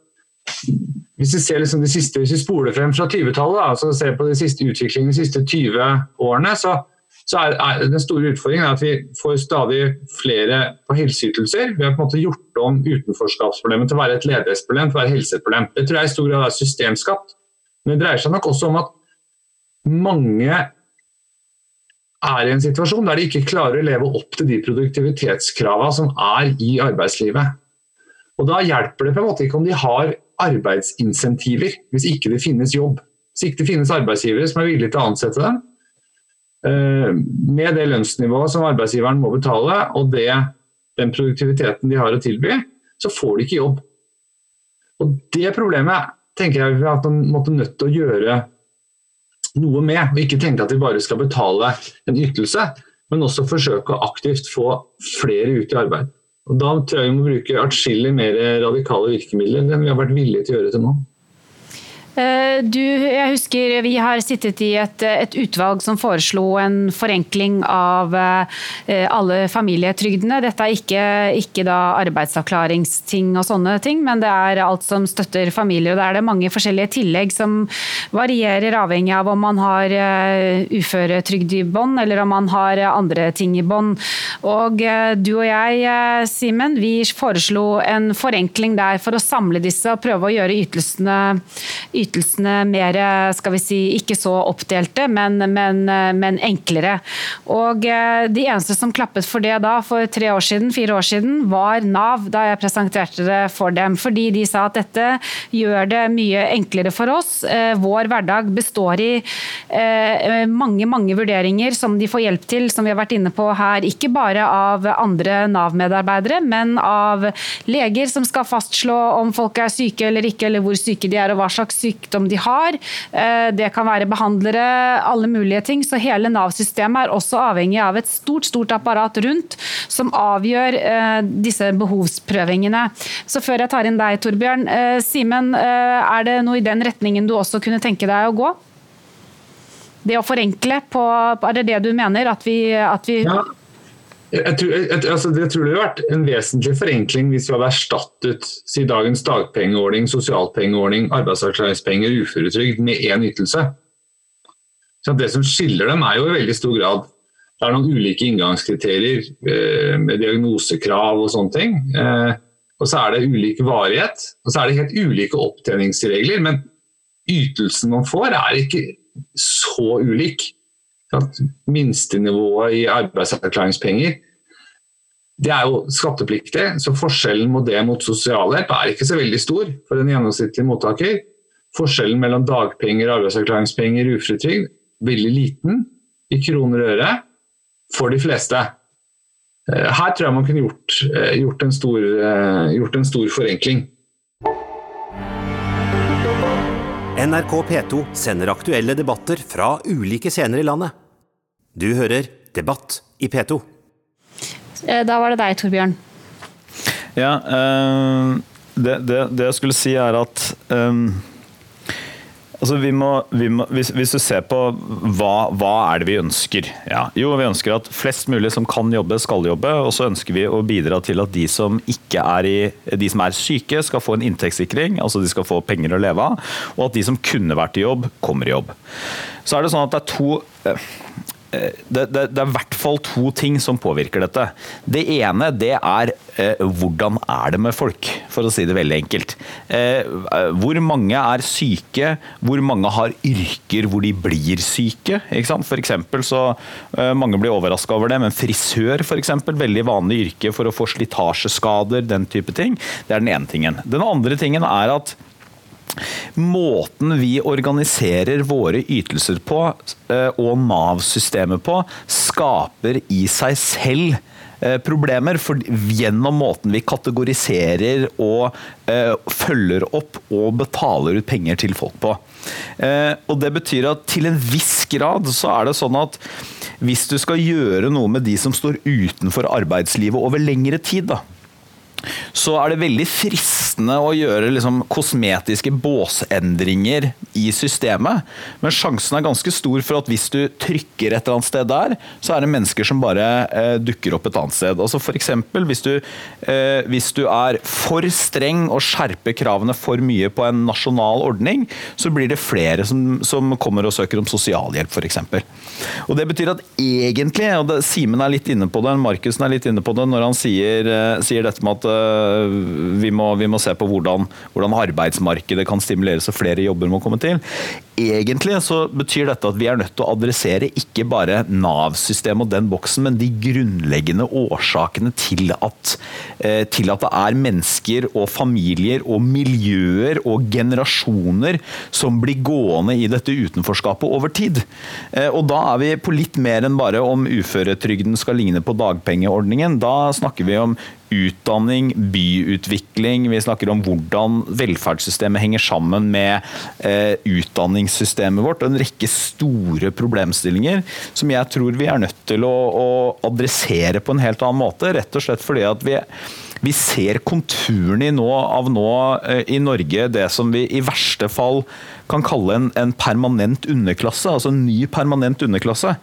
hvis vi ser liksom siste, hvis vi spoler frem fra 20-tallet altså ser på de siste utviklingen de siste 20 årene, så, så er, er, den store utfordringen at vi får stadig flere på helseytelser. Vi har på en måte gjort om utenforskapsproblemet til å være et ledighetsproblem, til å være helseproblem. Det tror jeg i stor grad er systemskapt. Men det dreier seg nok også om at mange er i en situasjon der de ikke klarer å leve opp til de produktivitetskravene som er i arbeidslivet. Og Da hjelper det på en måte ikke om de har arbeidsinsentiver, hvis ikke det finnes jobb. Hvis ikke det finnes arbeidsgivere som er villige til å ansette dem, eh, med det lønnsnivået som arbeidsgiveren må betale, og det, den produktiviteten de har å tilby, så får de ikke jobb. Og Det problemet tenker jeg vi har måtte nødt til å gjøre noe med. Og ikke tenke at vi bare skal betale en ytelse, men også forsøke å aktivt få flere ut i arbeid. Og Da tror jeg vi må bruke atskillig mer radikale virkemidler enn vi har vært villige til å gjøre til nå. Eh, du, jeg husker Vi har sittet i et, et, utvalg som foreslo en forenkling av eh, alle familietrygdene. Dette er ikke, ikke arbeidsavklaringsting og sånne ting, men det er alt som støtter familier. og Da er det mange forskjellige tillegg som varierer avhengig av om man har uh, uføretrygd i bånd, eller om man har andre ting i bånd. Og du og jeg, Simen, vi foreslo en forenkling der for å samle disse og prøve å gjøre ytelsene, ytelsene ytelsene mer skal vi si, ikke så oppdelte, men, men, men, enklere. Og eh, De eneste som klappet for det da, for tre år siden, fire år siden, var Nav, da jeg presenterte det for dem. Fordi de sa at dette gjør det mye enklere for oss. Eh, vår hverdag består i eh, mange, mange vurderinger som de får hjelp til, som vi har vært inne på her. Ikke bare av andre Nav-medarbeidere, men av leger som skal fastslå om folk er syke eller ikke, eller hvor syke de er og hva slags syke sykdom de har. Eh, det kan være behandlere, alle mulige ting. Så hele Nav-systemet er også avhengig av et stort stort apparat rundt som avgjør eh, disse behovsprøvingene. Så før jeg tar inn deg, Torbjørn. Eh, Simen, er det noe i den retningen du også kunne tenke deg å gå? Det å forenkle, på, er det det du mener? At vi, at vi ja. Jeg tror, jeg, altså, jeg tror, det hadde vært en vesentlig forenkling hvis vi hadde erstattet si, dagens dagpengeordning, sosialpengeordning, arbeidsavklaringspenger, uføretrygd med én ytelse. Så det som skiller dem, er jo i veldig stor grad det er noen ulike inngangskriterier eh, med diagnosekrav og sånne ting. Eh, og så er det ulik varighet, og så er det helt ulike opptjeningsregler. Men ytelsen man får er ikke så ulik minstenivået i arbeidsavklaringspenger det er jo skattepliktig, så forskjellen mot det mot sosialhjelp er ikke så veldig stor for en gjennomsnittlig mottaker. Forskjellen mellom dagpenger, arbeidsavklaringspenger og uføretrygd veldig liten i kroner og øre for de fleste. Eh, her tror jeg man kunne gjort, eh, gjort, en, stor, eh, gjort en stor forenkling. NRK P2 sender aktuelle debatter fra ulike scener i landet. Du hører Debatt i P2. Eh, da var det deg, Torbjørn. Ja, øh, det, det, det, jeg skulle si er at øh, Altså, vi må, vi må, hvis, hvis, du ser på hva, hva er det vi ønsker? Ja, jo, vi ønsker at flest mulig som kan jobbe, skal jobbe. Og så ønsker vi å bidra til at de som, ikke er, i, de som er syke, skal få en inntektssikring. Altså de skal få penger å leve av. Og at de som kunne vært i jobb, kommer i jobb. Så er det sånn at det er to eh, Eh, det, det, det, er i hvert fall to ting som påvirker dette. Det ene det er eh, hvordan er det med folk, for å si det veldig enkelt. Eh, hvor mange er syke, hvor mange har yrker hvor de blir syke. For eksempel så eh, Mange blir overraska over det, men frisør f.eks. Veldig vanlig yrke for å få slitasjeskader, den type ting. Det er den ene tingen. Den andre tingen er at Måten vi organiserer våre ytelser på, eh, og Nav-systemet på, skaper i seg selv eh, problemer for, gjennom måten vi kategoriserer og uh, følger opp og betaler ut penger til folk på. Og Det betyr at til en viss grad så er det sånn at hvis du skal gjøre noe med de som står utenfor arbeidslivet over lengre tid, da, så er det veldig fristende å gjøre liksom kosmetiske båsendringer i systemet. Men sjansen er ganske stor for at hvis du trykker et eller annet sted der, så er det mennesker som bare eh, dukker opp et annet sted. Altså eksempel, hvis eh, hvis du er for streng og skjerper kravene for mye på en nasjonal ordning, så blir det flere som, som kommer og søker om sosialhjelp f.eks. Og Det betyr at egentlig, og Simen er litt inne på det, Markussen er litt inne på det når han sier, eh, sier dette med at uh, vi, må, vi, må, se på hvordan, hvordan arbeidsmarkedet kan stimuleres og flere jobber må komme til. Egentlig så betyr dette at vi er nødt til å adressere ikke bare Nav-systemet og den boksen, men de grunnleggende årsakene til at, uh, til at det er mennesker og familier og miljøer og generasjoner som blir gående i dette utenforskapet over tid. Og da er vi på litt mer enn bare om uføretrygden skal ligne på dagpengeordningen. Da snakker vi om utdanning, byutvikling, vi snakker om hvordan velferdssystemet henger sammen med eh, utdanningssystemet vårt. og En rekke store problemstillinger som jeg tror vi er nødt til å, å adressere på en helt annen måte. Rett og slett fordi at vi vi ser konturene av nå eh, i Norge det som vi i verste fall kan kalle en, en, permanent underklasse, altså en ny permanent underklasse.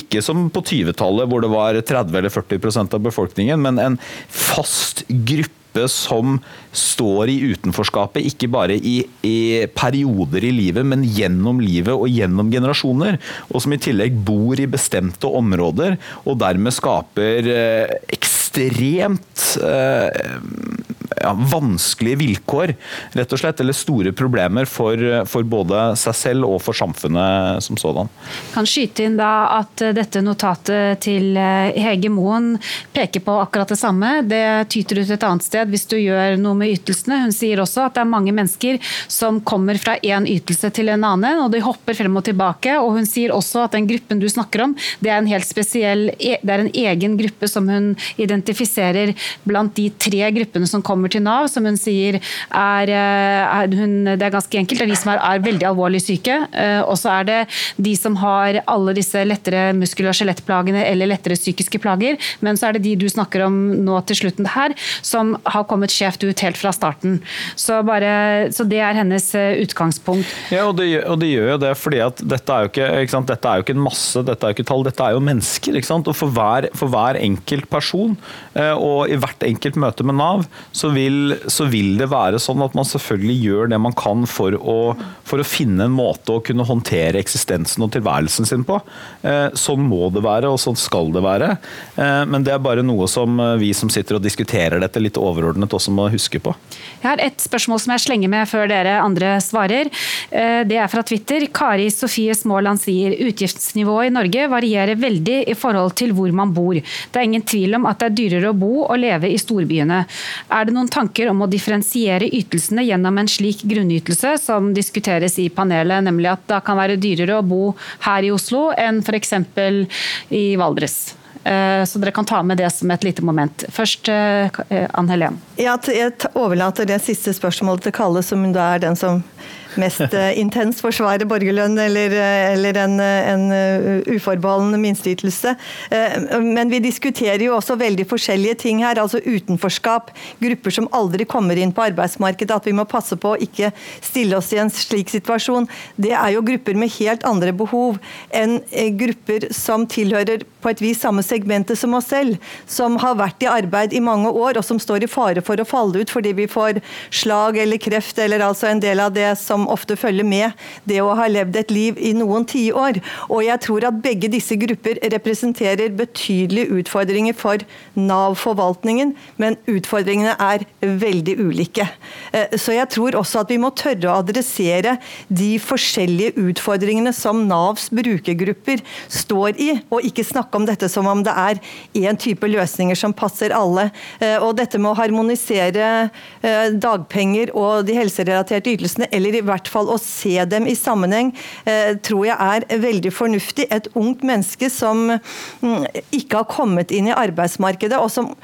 Ikke som på 20-tallet hvor det var 30 eller 40% av befolkningen, men en fast gruppe som står i utenforskapet, ikke bare i, i, perioder i livet, men gjennom livet og gjennom generasjoner. Og som i tillegg bor i bestemte områder, og dermed skaper eh, ekstremt eh, ja, vanskelige vilkår, rett og slett, eller store problemer for, for, både seg selv og for samfunnet som sådan. Kan skyte inn da at dette notatet til eh, Hege Moen peker på akkurat det samme. Det tyter ut et annet sted hvis du gjør noe med ytelsene. Hun sier også at det er mange mennesker som kommer fra én ytelse til en annen, og de hopper frem og tilbake. og Hun sier også at den gruppen du snakker om, det er en helt spesiell, e, det er en egen gruppe som hun identifiserer blant de tre gruppene som kommer til Nav, som hun sier er, eh, er hun, Det er ganske enkelt. Det er de som er, er veldig alvorlig syke. Eh, og så er det de som har alle disse lettere muskel- og skjelettplagene eller lettere psykiske plager. Men så er det de du snakker om nå til slutten her, som har kommet skjevt ut helt fra starten. Så, bare, så det er hennes eh, utgangspunkt. Ja, og det, og det, gjør jo det fordi at dette er jo ikke, ikke dette er jo ikke en masse, dette er jo ikke tall, dette er jo mennesker. ikke sant? Og for hver, for hver enkelt person og i hvert enkelt møte med Nav, så vil så vil det være sånn at man selvfølgelig gjør det man kan for å, for å finne en måte å kunne håndtere eksistensen og tilværelsen sin på. Eh, sånn må det være, og sånn skal det være. Eh, men det er bare noe som eh, vi som sitter og diskuterer dette litt overordnet også må huske på. Jeg har et spørsmål som jeg slenger med før dere andre svarer. Det er fra Twitter. Kari Sofie Småland sier utgiftsnivået i Norge varierer veldig i forhold til hvor man bor. Det er ingen tvil om at det er dyrere å bo og leve i storbyene. Er det noen tanker om å differensiere ytelsene gjennom en slik grunnytelse som diskuteres i panelet, nemlig at det kan være dyrere å bo her i Oslo enn f.eks. i Valdres. Eh, så dere kan ta med det som et lite moment. Først eh, Ann Helen. Jeg overlater det siste spørsmålet til Kalle, som da er den som mest intens intenst forsvare borgerlønn eller, eh, eller en, eh, en uforbeholden minsteytelse. Men vi diskuterer jo også veldig forskjellige ting her. altså Utenforskap, grupper som aldri kommer inn på arbeidsmarkedet. At vi må passe på å ikke stille oss i en slik situasjon. Det er jo grupper med helt andre behov enn grupper som tilhører på et vis samme segmentet som oss selv. Som har vært i arbeid i mange år og som står i fare for å falle ut fordi vi får slag eller kreft eller altså en del av det som som ofte følger med det å ha levd et liv i noen tiår. Og jeg tror at begge disse grupper representerer betydelige utfordringer for Nav-forvaltningen, men utfordringene er veldig ulike. Eh, så jeg tror også at vi må tørre å adressere de forskjellige utfordringene som Navs brukergrupper står i, og ikke snakke om dette som om det er én type løsninger som passer alle. Eh, og dette med å harmonisere eh, dagpenger og de helserelaterte ytelsene, eller i hvert fall å se dem i sammenheng, eh, tror jeg er veldig fornuftig. Et ungt menneske som mm, ikke har kommet inn i arbeidsmarkedet, og som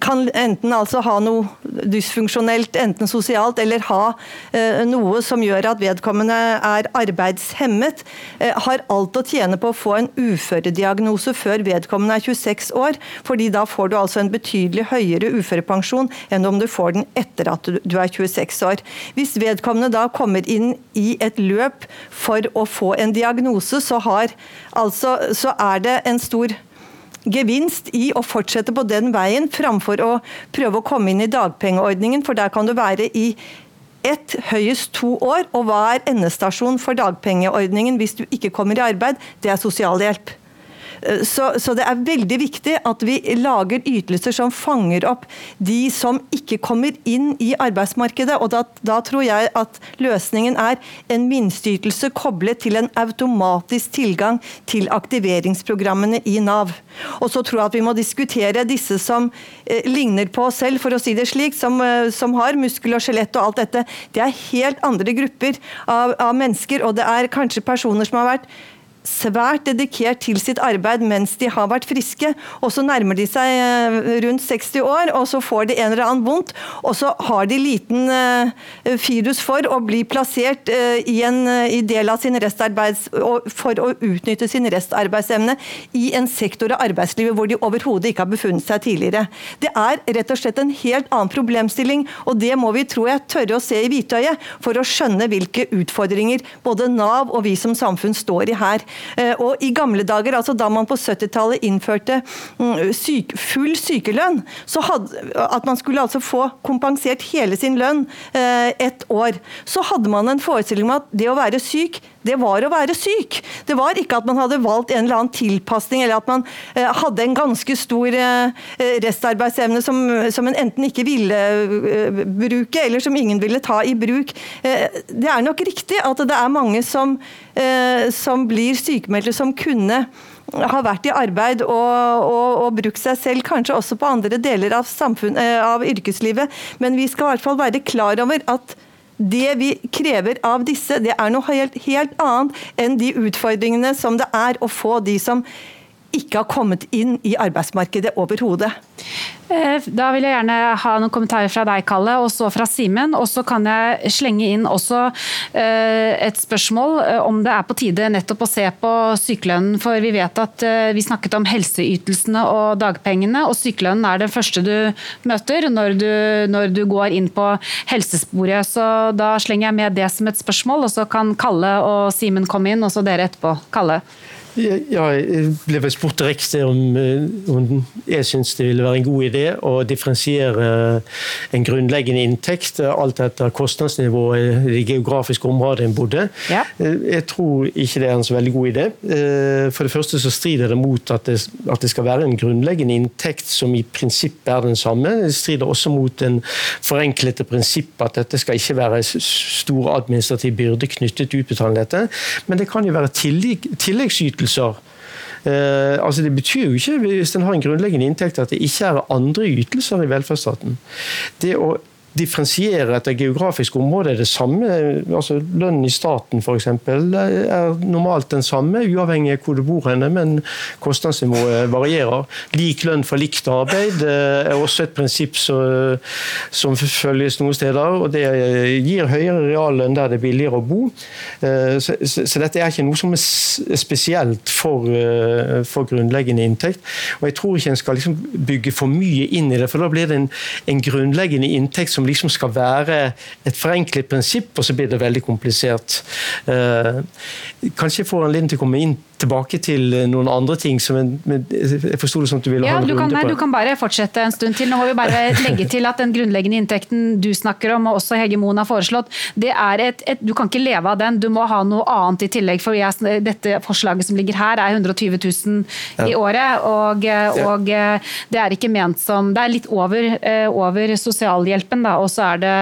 kan enten altså ha noe dysfunksjonelt, enten sosialt, eller ha eh, noe som gjør at vedkommende er arbeidshemmet, eh, har alt å tjene på å få en uførediagnose før vedkommende er 26 år, fordi da får du altså en betydelig høyere uførepensjon enn om du får den etter at du er 26 år. Hvis vedkommende da kommer inn i et løp for å få en diagnose, så, har, altså, så er det en stor gevinst i å fortsette på den veien, framfor å prøve å komme inn i dagpengeordningen, for der kan du være i ett, høyest to år. Og hva er endestasjon for dagpengeordningen hvis du ikke kommer i arbeid? Det er sosialhjelp. Eh, så, så, det er veldig viktig at vi lager ytelser som fanger opp de som ikke kommer inn i arbeidsmarkedet. og Da, da tror jeg at løsningen er en minsteytelse koblet til en automatisk tilgang til aktiveringsprogrammene i Nav. Og så tror jeg at vi må diskutere disse som eh, ligner på oss selv, for å si det slik, som, eh, som har muskel og skjelett og alt dette. Det er helt andre grupper av, av mennesker, og det er kanskje personer som har vært svært dedikert til sitt arbeid mens de har vært friske. Og så nærmer de seg eh, rundt 60 år, og så får de en eller annen vondt. Og så har de liten firus for å bli plassert uh, i en i del av sin restarbeids... for å utnytte sin restarbeidsevne i en sektor av arbeidslivet hvor de overhodet ikke har befunnet seg tidligere. Det er rett og slett en helt annen problemstilling, og det må vi tror jeg tørre å se i hvitøyet for å skjønne hvilke utfordringer både Nav og vi som samfunn står i her. Eh, og I gamle dager, altså da man på 70-tallet innførte mm, syk, full sykelønn, så hadde, at man skulle altså få kompensert hele sin lønn eh, ett år, så hadde man en forestilling om at det å være syk det var å være syk. Det var ikke at man hadde valgt en eller annen tilpasning, eller at man eh, hadde en ganske stor restarbeidsevne som, som en enten ikke ville bruke, eller som ingen ville ta i bruk. det er nok riktig at det er mange som, som blir sykemeldte som kunne ha vært i arbeid og, og, og, brukt seg selv, kanskje også på andre deler av, samfunn, eh, av yrkeslivet. Men vi skal i hvert fall være klar over at det vi krever av disse, det er noe helt, helt annet enn de utfordringene som det er å få de som ikke har kommet inn i arbeidsmarkedet overhodet. Eh, da vil jeg gjerne ha noen kommentarer fra deg, Kalle, og så fra Simen. Og så kan jeg slenge inn også eh, et spørsmål eh, om det er på tide nettopp å se på sykelønnen. For vi vet at vi snakket om helseytelsene og dagpengene, og sykelønnen er det første du møter når du, når du går inn på helsesporet. Så da slenger jeg med det som et spørsmål, og så kan Kalle og Simen komme inn, og så dere etterpå. Kalle? Ja, jeg ble vel spurt direkte om, eh, om jeg syns det ville være en god idé å differensiere en grunnleggende inntekt alt etter kostnadsnivået i det geografiske området en bodde. Ja. Eh, jeg tror ikke det er en så veldig god idé. Eh, for det første så strider det mot at det, at det skal være en grunnleggende inntekt som i prinsippet er den samme. Det strider også mot en forenklete prinsipp at dette skal ikke være stor administrativ byrde knyttet til utbetaling dette. Men det kan jo være tillegg, tilleggsytelser ytelser. Eh, altså Det betyr jo ikke, hvis en har en grunnleggende inntekt, at det ikke er andre ytelser i velferdsstaten. Det å differensiere etter geografisk område er det samme. altså Lønnen i staten f.eks. er normalt den samme, uavhengig av hvor du bor henne, men kostnadsnivået varierer. Lik lønn for likt arbeid er også et prinsipp som følges noen steder. og Det gir høyere reallønn der det er billigere å bo. Så, så, så dette er ikke noe som er spesielt for, eh, for grunnleggende inntekt. Og Jeg tror ikke en skal liksom bygge for mye inn i det, for da blir det en, en grunnleggende inntekt som som liksom skal være et forenklet prinsipp, og så blir det veldig komplisert. Eh, kanskje jeg får anledning til å komme inn tilbake til noen andre ting som en, jeg forsto det som at du ville ja, ha en du runde kan, på. Du kan bare fortsette en stund til. Nå må vi bare legge til at den grunnleggende inntekten du snakker om, og også Hege Moen har foreslått, det er et, et, du kan ikke leve av den. Du må ha noe annet i tillegg. for jeg, Dette forslaget som ligger her er 120 000 i året, og, og det er ikke ment som Det er litt over, eh, over sosialhjelpen, da, og så, er det,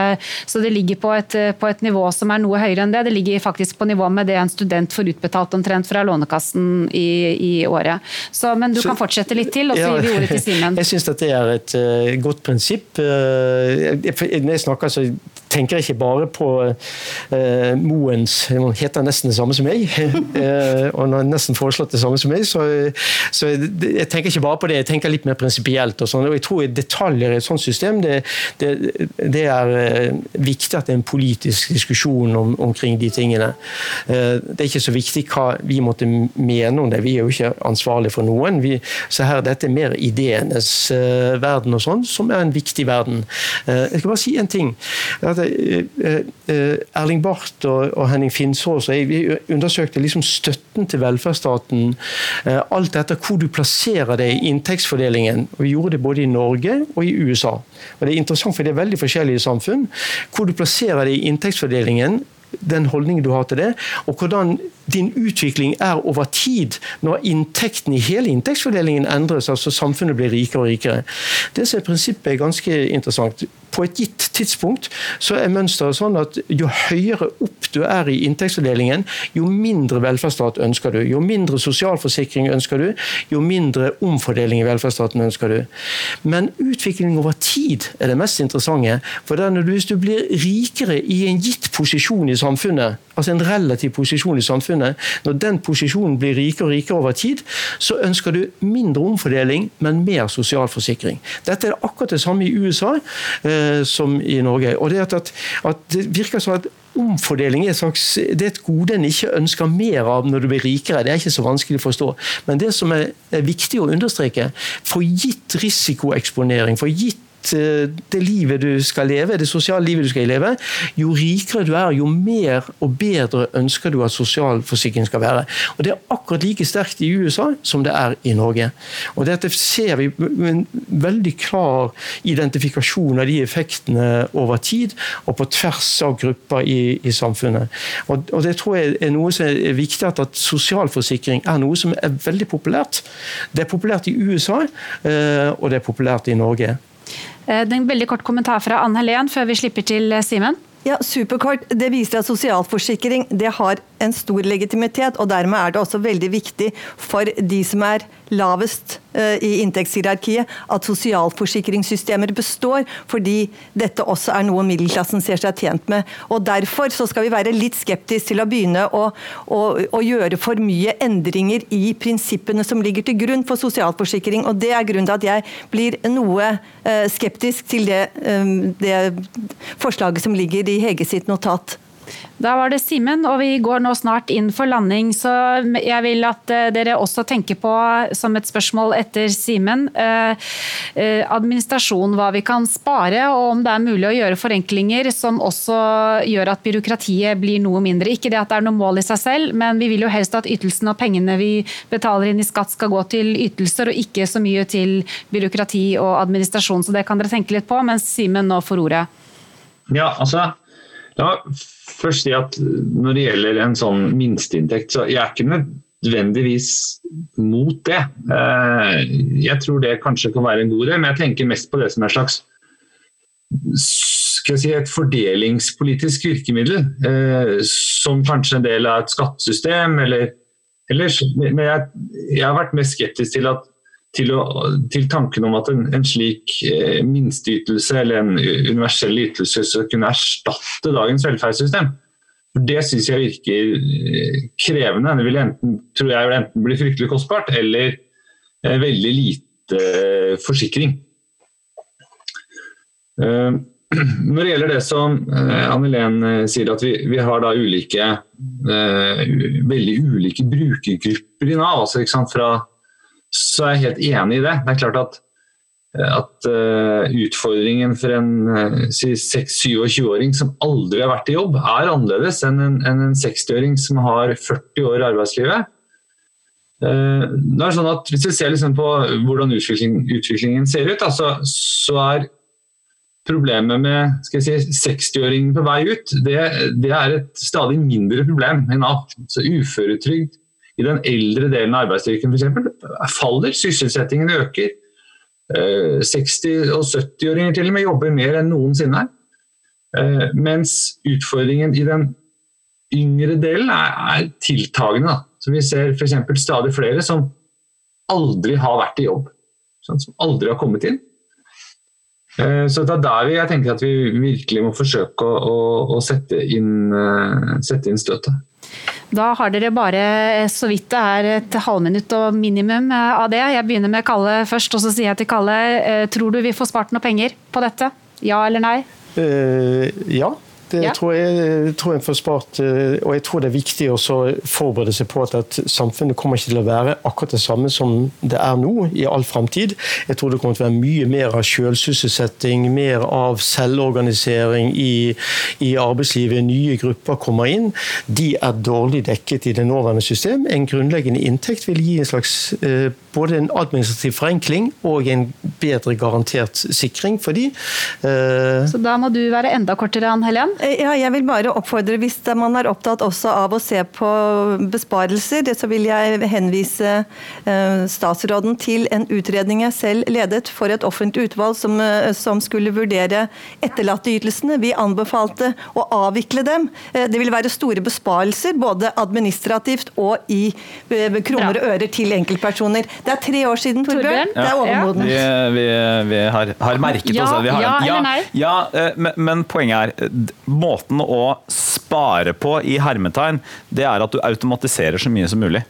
så det ligger på et, på et nivå som er noe høyere enn det. Det ligger faktisk på nivå med det en student får utbetalt omtrent fra Lånekassen podkasten i, i, året. Så, men du så, kan fortsette litt til, og så gir vi ordet til Simen. Jeg syns dette er et uh, godt prinsipp. Uh, når jeg snakker, så tenker ikke bare på uh, Moens Han heter nesten det samme som meg, uh, og han har nesten foreslått det samme som meg. Så, så jeg, jeg, tenker ikke bare på det, jeg tenker litt mer prinsipielt. Og, sånn, og jeg tror detaljer i et sånt system, det, det, det er uh, viktig at det er en politisk diskusjon om, omkring de tingene. det er ikke så viktig hva vi måtte mene om det, vi er jo ikke ansvarlige for noen. Vi, så her, dette er mer ideenes verden og sånn, som er en viktig verden. jeg skal bare si en ting. At Eh, eh, Erling Barth og Henning Finnsås vi undersøkte liksom støtten til velferdsstaten. Eh, alt etter hvor du plasserer det i inntektsfordelingen. og Vi gjorde det både i Norge og i USA. Og Det er interessant, for det er veldig forskjellige samfunn. Hvor du plasserer det i inntektsfordelingen den holdningen du har til det, og hvordan din utvikling er over tid, når inntekten i hele inntektsfordelingen endres, altså samfunnet blir rikere og rikere. Det som er prinsippet er ganske interessant. På et gitt tidspunkt så er mønsteret sånn at jo høyere opp du er i inntektsfordelingen, jo mindre velferdsstat ønsker du. Jo mindre sosialforsikring ønsker du, jo mindre omfordeling i velferdsstaten ønsker du. Men utvikling over tid er det mest interessante. For hvis du blir rikere i en gitt posisjon i samfunnet, altså en relativ posisjon i samfunnet, når den posisjonen blir rikere og rikere over tid, så ønsker du mindre omfordeling, men mer sosial forsikring. Dette er akkurat det samme i USA eh, som i Norge. Og det, at, at det virker som at omfordeling er, slags, det er et gode en ikke ønsker mer av når du blir rikere. Det er ikke så vanskelig å forstå. Men det som er, er viktig å understreke, for gitt risikoeksponering, for gitt det livet du skal leve, det sosiale livet du skal leve, jo rikere du er, jo mer og bedre ønsker du at sosialforsikring skal være. Og Det er akkurat like sterkt i USA som det er i Norge. Og Dette ser vi en veldig klar identifikasjon av de effektene over tid, og på tvers av grupper i, i samfunnet. Og, og, Det tror jeg er noe som er viktig, at, at sosialforsikring er noe som er veldig populært. Det er populært i USA, eh, og det er populært i Norge. Eh, en veldig kort kommentar fra Anne Helen før vi slipper til eh, Simen. Ja, Superkort. Det viser at sosialforsikring det har en stor legitimitet, og dermed er det også veldig viktig for de som er lavest uh, i inntektshierarkiet, at sosialforsikringssystemer består, fordi dette også er noe middelklassen ser seg tjent med. Og Derfor så skal vi være litt skeptiske til å begynne å, å, å, gjøre for mye endringer i prinsippene som ligger til grunn for sosialforsikring. og Det er grunnen til at jeg blir noe uh, skeptisk til det, um, det forslaget som ligger i Hege sitt notat. Da var det Simen, og vi går nå snart inn for landing. Så jeg vil at eh, dere også tenker på, som et spørsmål etter Simen, eh, eh, administrasjon, hva vi kan spare, og om det er mulig å gjøre forenklinger som også gjør at byråkratiet blir noe mindre. Ikke det at det er noe mål i seg selv, men vi vil jo helst at ytelsene og pengene vi betaler inn i skatt skal gå til ytelser, og ikke så mye til byråkrati og administrasjon. Så det kan dere tenke litt på, mens Simen nå får ordet. Ja, altså det meg først si at når det gjelder en sånn minsteinntekt, så jeg er ikke nødvendigvis mot det. Eh, jeg tror det kanskje kan være en god idé, men jeg tenker mest på det som er slags skal si, et fordelingspolitisk virkemiddel. Eh, som kanskje en del av et skattesystem, eller, ellers. Men jeg, jeg har vært mest skeptisk til at til, å, til, tanken om at en, en slik eh, minsteytelse eller en universell ytelse skal kunne erstatte dagens velferdssystem. For Det syns jeg virker eh, krevende. Det vil enten, tror jeg enten bli fryktelig kostbart eller eh, veldig lite eh, forsikring. Eh, når det gjelder det som Anne Helen sier, at vi, vi har da ulike, veldig ulike brukergrupper i Nav. altså ikke sant, fra så er jeg helt enig i det. Det er klart at, at uh, utfordringen for en uh, 26-27-åring som aldri har vært i jobb, er annerledes enn en, en, en 60-åring som har 40 år i arbeidslivet. Uh, det er sånn at Hvis vi ser liksom på hvordan utvikling, utviklingen ser ut, altså, så er problemet med si, 60-åringen på vei ut, det, det, er et stadig mindre problem i Nav. Så uføretrygd i den eldre delen av arbeidsstyrken f.eks. faller, sysselsettingen øker. 60- eh, og 70-åringer til og med jobber mer enn noensinne. Eh, mens utfordringen i den yngre delen er, er tiltagende. Så vi ser f.eks. stadig flere som aldri har vært i jobb. Sånn, som aldri har kommet inn. Eh, Så det er der jeg tenker at vi virkelig må forsøke å, å, å sette, inn, sette inn støtet. Da har dere bare så vidt det er et halvminutt og minimum eh, av det. Jeg begynner med Kalle først, og så sier jeg til Kalle, eh, tror du vi får spart noe penger på dette? Ja eller nei? Uh, ja. Det Ja. tror jeg, tror jeg får spart, eh, og jeg tror det er viktig å forberede seg på at, at samfunnet kommer ikke til å være akkurat det samme som det er nå i all framtid. Jeg tror det kommer til å være mye mer av selvsysselsetting, mer av selvorganisering i, i arbeidslivet. Nye grupper kommer inn. De er dårlig dekket i det nåværende system. En grunnleggende inntekt vil gi en slags eh, både en administrativ forenkling og en bedre garantert sikring for de. Eh, Så da må du være enda kortere, Ann Helen. Eh, Ja, jeg vil bare oppfordre, Hvis man er opptatt også av å se på besparelser, så vil jeg henvise eh, statsråden til en utredning jeg selv ledet for et offentlig utvalg som, som skulle vurdere etterlatteytelsene. Vi anbefalte å avvikle dem. Det vil være store besparelser, både administrativt og i kroner og ører til enkeltpersoner. Det er tre år siden, Torbjørn. Torbjørn? Det er Ja. overmodent. Vi, vi, vi har, har merket Ja, oss det. Vi har, ja eller nei? Ja, eh, men, men poenget er måten å spare på i hermetegn, det er at du automatiserer så mye som mulig.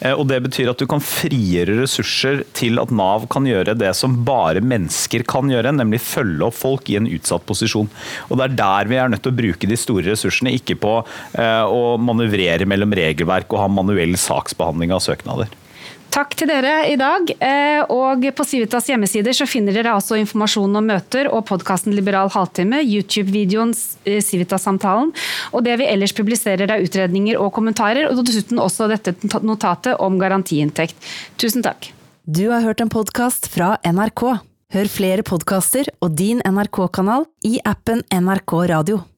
Eh, Og Det betyr at du kan frigjøre ressurser til at Nav kan gjøre det som bare mennesker kan gjøre, nemlig følge opp folk i en utsatt posisjon. Og Det er der vi er nødt til å bruke de store ressursene, ikke på eh, å manøvrere mellom regelverk og ha manuell saksbehandling av søknader. Takk til dere i dag. eh, Og på Civitas hjemmesider så finner dere altså informasjon om møter og podkasten Liberal halvtime, YouTube-videoen eh, Civitas-samtalen, og det vi ellers publiserer av utredninger og kommentarer, og dessuten også dette notatet om garantiinntekt. Tusen takk. Du har hørt en podkast fra NRK. Hør flere podkaster og din NRK-kanal i appen NRK Radio.